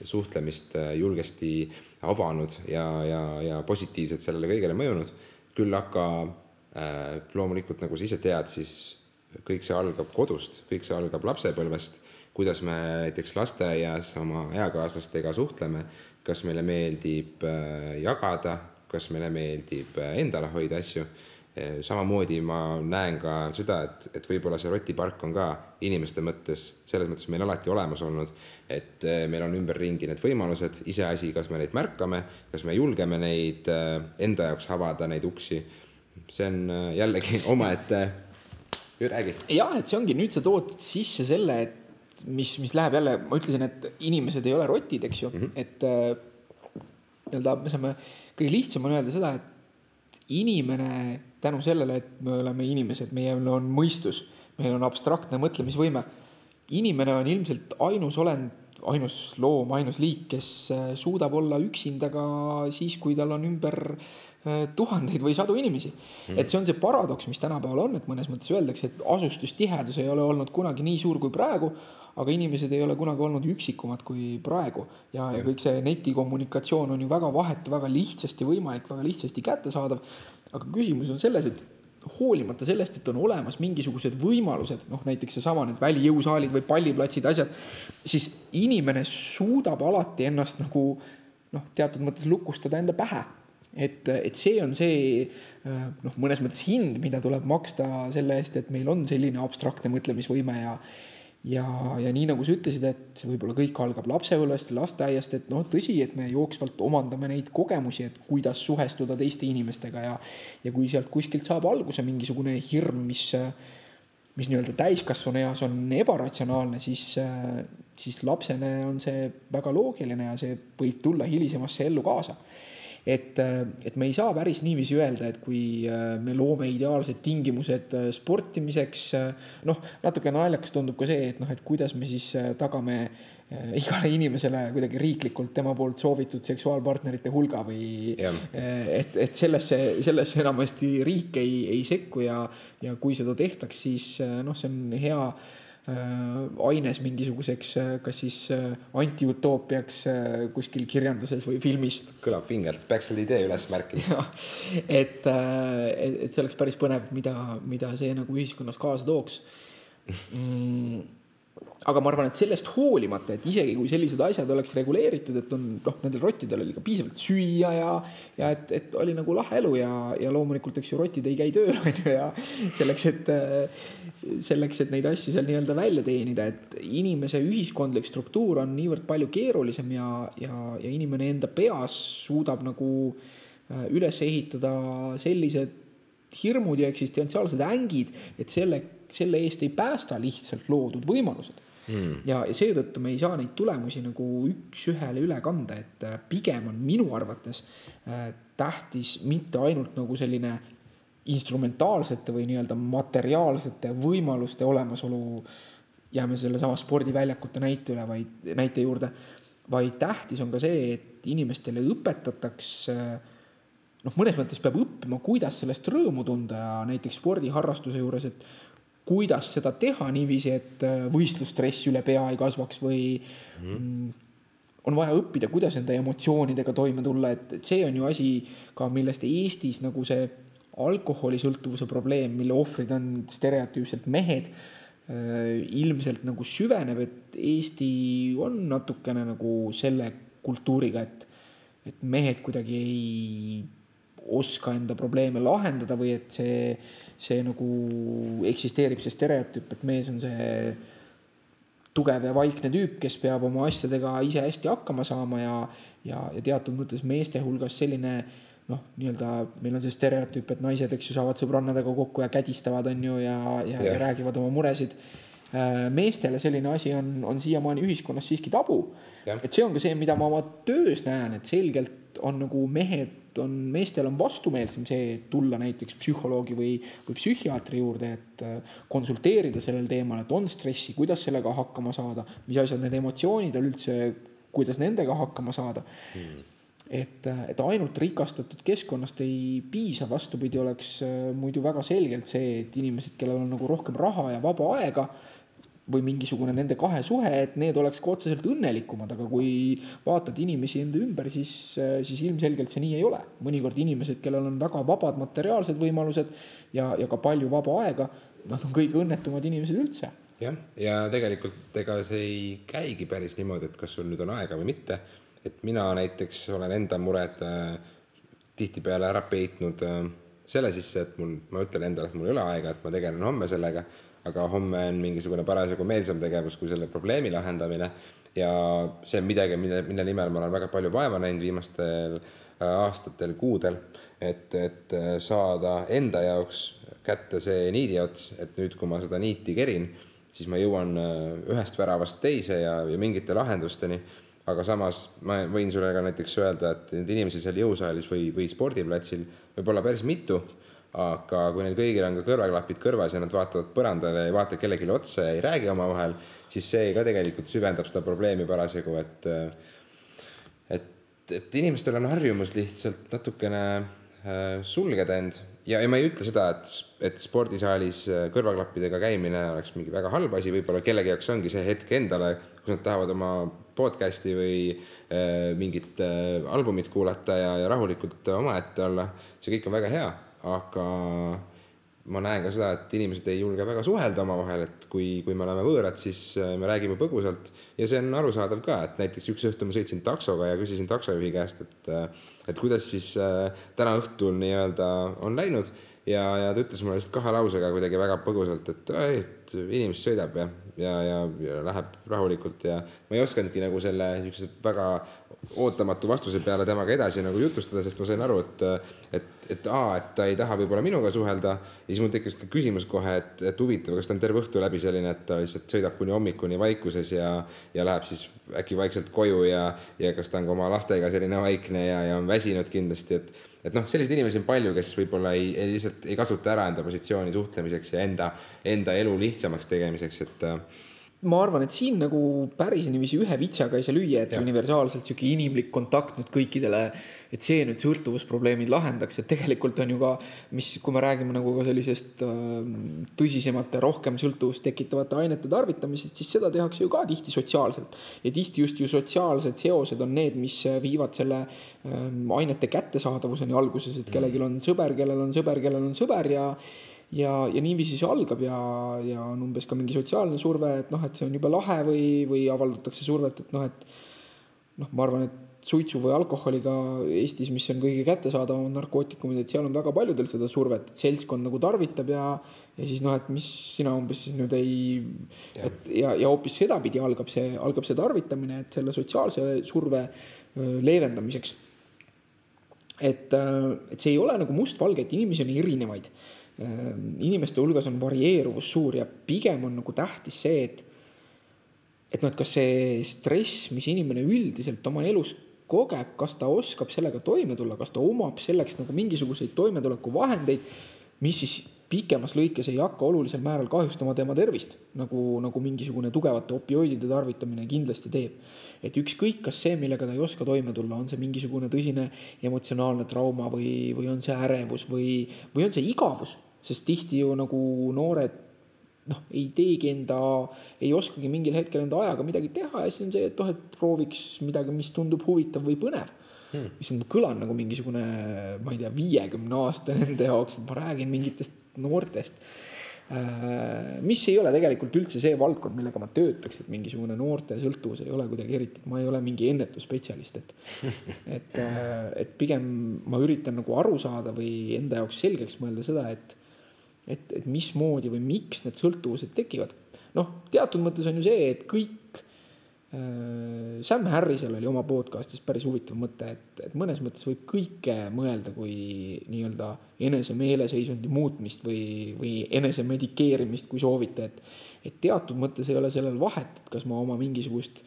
suhtlemist äh, julgesti avanud ja, ja, ja positiivselt sellele kõigele mõjunud. küll aga äh, loomulikult, nagu sa ise tead, siis kõik see algab kodust, kõik see algab lapsepõlvest kuidas me näiteks lasteaias oma eakaaslastega suhtleme, kas meile meeldib äh, jagada, kas meile meeldib äh, endale hoida asju. Äh, samamoodi ma näen ka seda, et, et võib-olla see rotipark on ka inimeste mõttes selles mõttes meil alati olemas olnud, et meil on ümberringi need võimalused, iseasi, kas me neid märkame, kas me julgeme neid enda jaoks avada, neid uksi. see on jällegi [LAUGHS] omaette, räägi. jah, et see ongi, nüüd sa tood sisse selle, et mis, mis läheb jälle, ma ütlesin, et inimesed ei ole rotid, eks ju mm, -hmm. et nii-öelda me saame, kõige lihtsam on öelda seda, et inimene tänu sellele, et me oleme inimesed, meil on mõistus, meil on abstraktne mõtlemisvõime. inimene on ilmselt ainus olend, ainus loom, ainus liik, kes äh, suudab olla üksinda ka siis, kui tal on ümber äh, tuhandeid või sadu inimesi mm.. et see on see paradoks, mis tänapäeval on, et mõnes mõttes öeldakse, et asustustihedus ei ole olnud kunagi nii suur kui praegu aga inimesed ei ole kunagi olnud üksikumad kui praegu ja, ja kõik see netikommunikatsioon on ju väga vahetu, väga lihtsasti võimalik, väga lihtsasti kättesaadav. Aga küsimus on selles, et hoolimata sellest, et on olemas mingisugused võimalused, noh näiteks seesama need välijõusaalid või palliplatsid, asjad, siis inimene suudab alati ennast nagu noh, teatud mõttes lukustada enda pähe. et, et see on see noh, mõnes mõttes hind, mida tuleb maksta selle eest, et meil on selline abstraktne mõtlemisvõime ja ja, ja nii nagu sa ütlesid, et see võib-olla kõik algab lapsepõlvest, lasteaiast, et noh, tõsi, et me jooksvalt omandame neid kogemusi, et kuidas suhestuda teiste inimestega ja ja kui sealt kuskilt saab alguse mingisugune hirm, mis mis nii-öelda täiskasvanu eas on ebaratsionaalne, siis, siis lapsele on see väga loogiline ja see võib tulla hilisemasse ellu kaasa et, et me ei saa päris niiviisi öelda, et kui äh, me loome ideaalsed tingimused äh, sportimiseks, äh, noh, natuke naljakas tundub ka see, et noh, et kuidas me siis tagame igale inimesele kuidagi riiklikult tema poolt soovitud seksuaalpartnerite hulga või yeah. et, et sellesse, sellesse enamasti riik ei, ei sekku ja, ja kui seda tehtaks, siis noh, see on hea Äh, aines mingisuguseks, äh, kas siis äh, antiutoopiaks kuskil kirjanduses või filmis. kõlab vingelt, peaks selle idee üles märkima. et, et, et see oleks päris põnev, mida, mida see nagu ühiskonnas kaasa tooks mm [LAUGHS] aga ma arvan, et sellest hoolimata, et isegi kui sellised asjad oleks reguleeritud, et on noh, nendel rottidel oli ka piisavalt süüa ja, ja et, et oli nagu lahe elu ja, ja loomulikult, eks ju, rotid ei käi tööl, [LAUGHS] on ju, ja selleks, et selleks, et neid asju seal nii-öelda välja teenida, et inimese ühiskondlik struktuur on niivõrd palju keerulisem ja, ja, ja inimene enda peas suudab nagu äh, üles ehitada sellised hirmud ja eksistentsiaalsed ängid, et selle, selle eest ei päästa lihtsalt loodud võimalused mm.. ja, ja seetõttu me ei saa neid tulemusi nagu üks-ühele üle kanda, et äh, pigem on minu arvates äh, tähtis mitte ainult nagu selline instrumentaalsete või nii-öelda materiaalsete võimaluste olemasolu. jääme sellesama spordiväljakute näite üle, vaid näite juurde, vaid tähtis on ka see, et inimestele õpetataks äh, noh, mõnes mõttes peab õppima, kuidas sellest rõõmu tunda ja näiteks spordiharrastuse juures, et kuidas seda teha niiviisi, et äh, võistlusstress üle pea ei kasvaks või mm. on vaja õppida, kuidas enda emotsioonidega toime tulla, et, et see on ju asi ka, millest Eestis nagu see alkoholisõltuvuse probleem, mille ohvrid on stereotüüpselt mehed, äh, ilmselt nagu süveneb, et Eesti on natukene nagu selle kultuuriga, et, et mehed kuidagi ei oska enda probleeme lahendada või et see see nagu eksisteerib see stereotüüp, et mees on see tugev ja vaikne tüüp, kes peab oma asjadega ise hästi hakkama saama ja, ja, ja teatud mõttes meeste hulgas selline noh, nii-öelda meil on see stereotüüp, et naised, eks ju, saavad sõbrannadega kokku ja kädistavad, on ju, ja, ja, ja räägivad oma muresid. Äh, meestele selline asi on, on siiamaani ühiskonnas siiski tabu. Et see on ka see, mida ma oma töös näen, et selgelt on nagu mehed on, meestel on vastumeelsem see, tulla näiteks psühholoogi või, või psühhiaatri juurde, et äh, konsulteerida sellel teemal, et on stressi, kuidas sellega hakkama saada, mis asjad need emotsioonid on üldse, kuidas nendega hakkama saada. Hmm. Et, et ainult rikastatud keskkonnast ei piisa, vastupidi, oleks äh, muidu väga selgelt see, et inimesed, kellel on nagu rohkem raha ja vaba aega või mingisugune nende kahe suhe, et need oleks ka otseselt õnnelikumad, aga kui vaatad inimesi enda ümber, siis, siis ilmselgelt see nii ei ole. mõnikord inimesed, kellel on väga vabad materiaalsed võimalused ja, ja ka palju vaba aega, nad on kõige õnnetumad inimesed üldse. jah, ja tegelikult ega see ei käigi päris niimoodi, et kas sul nüüd on aega või mitte et mina näiteks olen enda mured äh, tihtipeale ära peitnud äh, selle sisse, et mul, ma ütlen endale, et mul ei ole aega, et ma tegelen homme sellega, aga homme on mingisugune parasjagu meelsam tegevus kui selle probleemi lahendamine. Ja see on midagi, mille, mille nimel ma olen väga palju vaeva näinud viimastel äh, aastatel, kuudel, et, et äh, saada enda jaoks kätte see niidiots, et nüüd, kui ma seda niiti kerin, siis ma jõuan äh, ühest väravast teise ja, ja mingite lahendusteni. Aga samas ma võin sulle ka näiteks öelda, et neid inimesi seal jõusaalis või, või spordiplatsil võib olla päris mitu, aga kui neil kõigil on ka kõrvaklapid kõrvas ja nad vaatavad põrandale, ei vaata kellelegi otsa ja ei räägi omavahel, siis see ka tegelikult süvendab seda probleemi parasjagu, et et, et inimestel on harjumus lihtsalt natukene äh, sulgeda end. Ja, ja ma ei ütle seda, et, et spordisaalis äh, kõrvaklappidega käimine oleks mingi väga halb asi, võib-olla kellegi jaoks ongi see hetk endale, kus nad tahavad oma podcast'i või äh, mingit äh, albumit kuulata ja, ja rahulikult omaette olla. see kõik on väga hea, aga ma näen ka seda, et inimesed ei julge väga suhelda omavahel, et kui, kui me oleme võõrad, siis äh, me räägime põgusalt. Ja see on arusaadav ka, et näiteks üks õhtu ma sõitsin taksoga ja küsisin taksojuhi käest, et, äh, et kuidas siis äh, täna õhtul nii-öelda on läinud. Ja, ja ta ütles mulle lihtsalt kahe lausega kuidagi väga põgusalt, et ei, et inimene sõidab ja, ja, ja, ja läheb rahulikult ja ma ei osanudki nagu selle niisuguse väga ootamatu vastuse peale temaga edasi nagu jutustada, sest ma sain aru, et, et, et aa, et ta ei taha võib-olla minuga suhelda. ja siis mul tekkis ka küsimus kohe, et, et huvitav, kas ta on terve õhtu läbi selline, et ta lihtsalt sõidab kuni hommikuni vaikuses ja, ja läheb siis äkki vaikselt koju ja, ja kas ta on ka oma lastega selline vaikne ja, ja on väsinud kindlasti, et, et noh, selliseid inimesi on palju, kes võib-olla ei, ei lihtsalt ei kasuta ära enda positsiooni suhtlemiseks ja enda, enda elu lihtsamaks tegemiseks, et ma arvan, et siin nagu päris niiviisi ühe vitsaga ei saa lüüa, et ja. universaalselt sihuke inimlik kontakt nüüd kõikidele, et see nüüd sõltuvusprobleemid lahendaks, et tegelikult on ju ka, mis, kui me räägime nagu ka sellisest äh, tõsisemate, rohkem sõltuvust tekitavate ainete tarvitamisest, siis seda tehakse ju ka tihti sotsiaalselt. ja tihti just ju sotsiaalsed seosed on need, mis viivad selle äh, ainete kättesaadavuseni alguses, et kellelgi on sõber, kellel on sõber, kellel on sõber ja ja, ja niiviisi see algab ja, ja on umbes ka mingi sotsiaalne surve, et noh, et see on jube lahe või, või avaldatakse survet, et noh, et noh, ma arvan, et suitsu või alkoholiga Eestis, mis on kõige kättesaadavamad narkootikumid, et seal on väga paljudel seda survet, et seltskond nagu tarvitab ja ja siis noh, et mis sina umbes siis nüüd ei, et ja, ja hoopis sedapidi algab see, algab see tarvitamine, et selle sotsiaalse surve leevendamiseks. et, et see ei ole nagu mustvalge, et inimesi on erinevaid inimeste hulgas on varieeruvus suur ja pigem on nagu tähtis see, et et noh, et kas see stress, mis inimene üldiselt oma elus kogeb, kas ta oskab sellega toime tulla, kas ta omab selleks nagu mingisuguseid toimetulekuvahendeid, mis siis pikemas lõikes ei hakka olulisel määral kahjustama tema tervist, nagu, nagu mingisugune tugevate opioidide tarvitamine kindlasti teeb. et ükskõik, kas see, millega ta ei oska toime tulla, on see mingisugune tõsine emotsionaalne trauma või, või on see ärevus või, või on see igavus sest tihti ju nagu noored noh, ei teegi enda, ei oskagi mingil hetkel enda ajaga midagi teha ja siis on see, et noh, et prooviks midagi, mis tundub huvitav või põnev hmm.. issand, ma kõlan nagu mingisugune, ma ei tea, viiekümne aastane nende jaoks, et ma räägin mingitest noortest äh,. mis ei ole tegelikult üldse see valdkond, millega ma töötaks, et mingisugune noorte sõltuvus ei ole kuidagi eriti, ma ei ole mingi ennetusspetsialist, et. [LAUGHS] et, äh, et pigem ma üritan nagu aru saada või enda jaoks selgeks mõelda seda, et et, et mismoodi või miks need sõltuvused tekivad. noh, teatud mõttes on ju see, et kõik Sam Harrisel oli oma podcast'is päris huvitav mõte, et, et mõnes mõttes võib kõike mõelda kui nii-öelda enese meeleseisundi muutmist või, või enese medikeerimist, kui soovite, et. et teatud mõttes ei ole sellel vahet, et kas ma oma mingisugust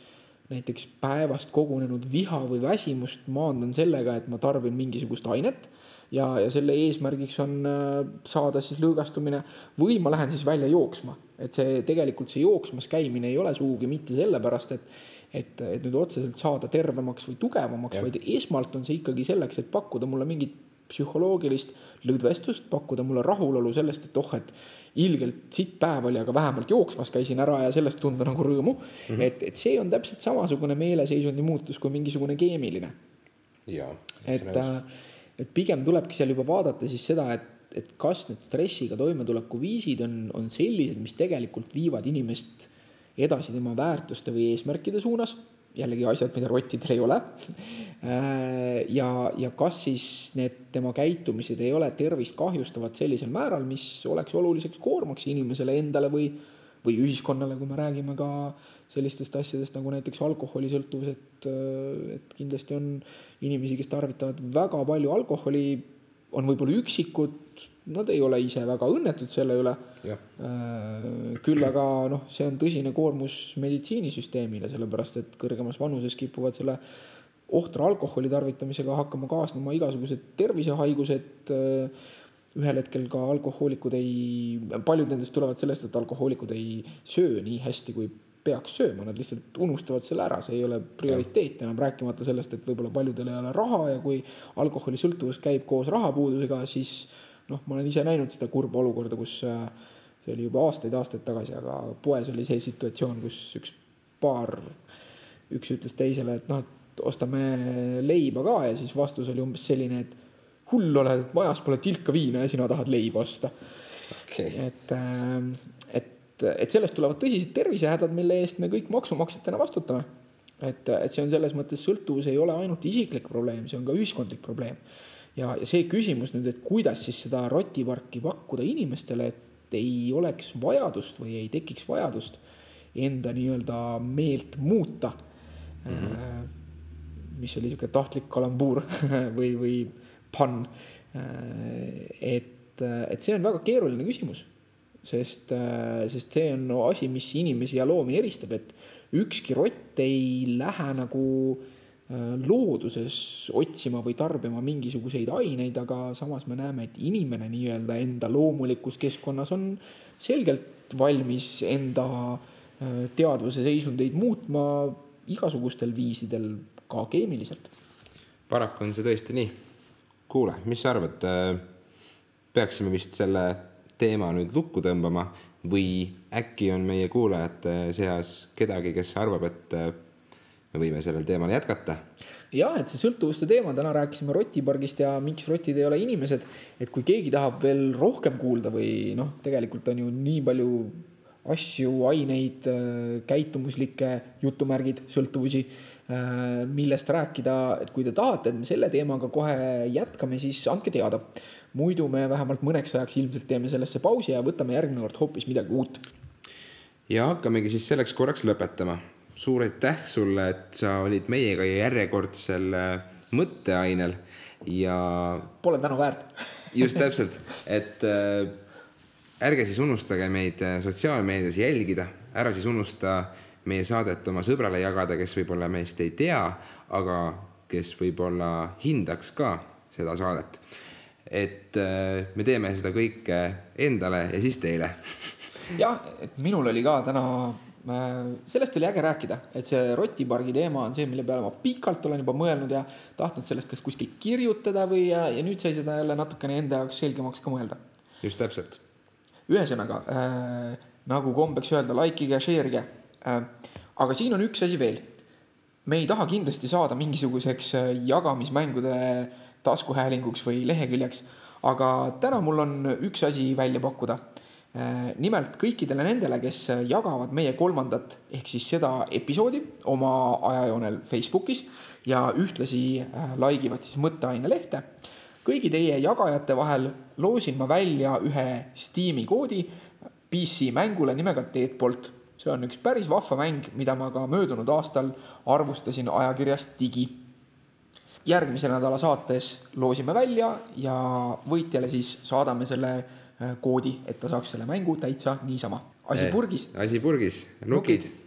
näiteks päevast kogunenud viha või väsimust maandan sellega, et ma tarbin mingisugust ainet ja, ja selle eesmärgiks on äh, saada siis lõõgastumine või ma lähen siis välja jooksma. Et see tegelikult see jooksmas käimine ei ole sugugi mitte sellepärast, et, et, et nüüd otseselt saada tervemaks või tugevamaks, vaid esmalt on see ikkagi selleks, et pakkuda mulle mingit psühholoogilist lõdvestust, pakkuda mulle rahulolu sellest, et oh, et ilgelt sitt päev oli, aga vähemalt jooksmas käisin ära ja sellest tunda nagu rõõmu mm. -hmm. et, et see on täpselt samasugune meeleseisundi muutus kui mingisugune keemiline. et äh, et pigem tulebki seal juba vaadata siis seda, et, et kas need stressiga toimetuleku viisid on, on sellised, mis tegelikult viivad inimest edasi tema väärtuste või eesmärkide suunas. jällegi asjad, mida rottidel ei ole. Äh, ja, ja kas siis need tema käitumised ei ole tervist kahjustavad sellisel määral, mis oleks oluliseks koormaks inimesele endale või, või ühiskonnale, kui me räägime ka sellistest asjadest nagu näiteks alkoholisõltuvus, et, et kindlasti on inimesi, kes tarvitavad väga palju alkoholi, on võib-olla üksikud, nad ei ole ise väga õnnetud selle üle. Äh, küll aga noh, see on tõsine koormus meditsiinisüsteemile, sellepärast et kõrgemas vanuses kipuvad selle ohtra alkoholi tarvitamisega hakkama kaasnema igasugused tervisehaigused. Äh, ühel hetkel ka alkohoolikud ei, paljud nendest tulevad sellest, et alkohoolikud ei söö nii hästi, kui peaks sööma, nad lihtsalt unustavad selle ära, see ei ole prioriteet enam, rääkimata sellest, et võib-olla paljudel ei ole raha ja kui alkoholisõltuvus käib koos rahapuudusega, siis noh, ma olen ise näinud seda kurba olukorda, kus äh, see oli juba aastaid-aastaid tagasi, aga poes oli see situatsioon, kus üks paar, üks ütles teisele, et noh, et ostame leiba ka ja siis vastus oli umbes selline, et hull oled, et majas pole tilka viina ja sina tahad leiba osta. Okay.. et, äh, et et sellest tulevad tõsised tervisehädad, mille eest me kõik maksumaksjatena vastutame. et, et see on selles mõttes sõltuvus ei ole ainult isiklik probleem, see on ka ühiskondlik probleem. ja, ja see küsimus nüüd, et kuidas siis seda rotiparki pakkuda inimestele, et ei oleks vajadust või ei tekiks vajadust enda nii-öelda meelt muuta mm. -hmm. mis oli sihuke tahtlik kalambuur [LAUGHS] või, või pann. Et, et see on väga keeruline küsimus sest, äh, sest see on no, asi, mis inimesi ja loomi eristab, et ükski rott ei lähe nagu äh, looduses otsima või tarbima mingisuguseid aineid, aga samas me näeme, et inimene nii-öelda enda loomulikus keskkonnas on selgelt valmis enda äh, teadvuse seisundeid muutma igasugustel viisidel, ka keemiliselt. paraku on see tõesti nii. kuule, mis sa arvad, peaksime vist selle teema nüüd lukku tõmbama või äkki on meie kuulajate seas kedagi, kes arvab, et äh, me võime sellel teemal jätkata? jah, et see sõltuvuste teema, täna rääkisime rotipargist ja miks rotid ei ole inimesed, et kui keegi tahab veel rohkem kuulda või noh, tegelikult on ju nii palju asju, aineid, äh, käitumuslikke jutumärgid, sõltuvusi, millest rääkida, et kui te tahate, et me selle teemaga kohe jätkame, siis andke teada muidu me vähemalt mõneks ajaks ilmselt teeme sellesse pausi ja võtame järgmine kord hoopis midagi uut. ja hakkamegi siis selleks korraks lõpetama. suur aitäh sulle, et sa olid meiega järjekordsel äh, mõtteainel ja. Pole tänu väärt [LAUGHS] just täpselt, et äh, ärge siis unustage meid äh, sotsiaalmeedias jälgida, ära siis unusta meie saadet oma sõbrale jagada, kes võib-olla meist ei tea, aga kes võib-olla hindaks ka seda saadet et äh, me teeme seda kõike endale ja siis teile. [LAUGHS] jah, et minul oli ka täna, äh, sellest oli äge rääkida, et see rotipargi teema on see, mille peale ma pikalt olen juba mõelnud ja tahtnud sellest kas kuskil kirjutada või ja, ja nüüd sai seda jälle natukene enda jaoks selgemaks ka mõelda. just täpselt. ühesõnaga äh, nagu kombeks öelda, likeige share'ige. Aga siin on üks asi veel. me ei taha kindlasti saada mingisuguseks äh, jagamismängude äh, taskuhäälinguks või leheküljeks. aga täna mul on üks asi välja pakkuda. Äh, nimelt kõikidele nendele, kes jagavad meie kolmandat ehk siis seda episoodi oma ajajoonel Facebookis ja ühtlasi äh, like ivad siis mõtteaine lehte. kõigi teie jagajate vahel loosin ma välja ühe Steam'i koodi PC mängule nimega Deadbolt see on üks päris vahva mäng, mida ma ka möödunud aastal arvustasin ajakirjast Digi. järgmise nädala saates loosime välja ja võitjale siis saadame selle äh, koodi, et ta saaks selle mängu täitsa niisama. asi purgis. asi purgis, nukid, nukid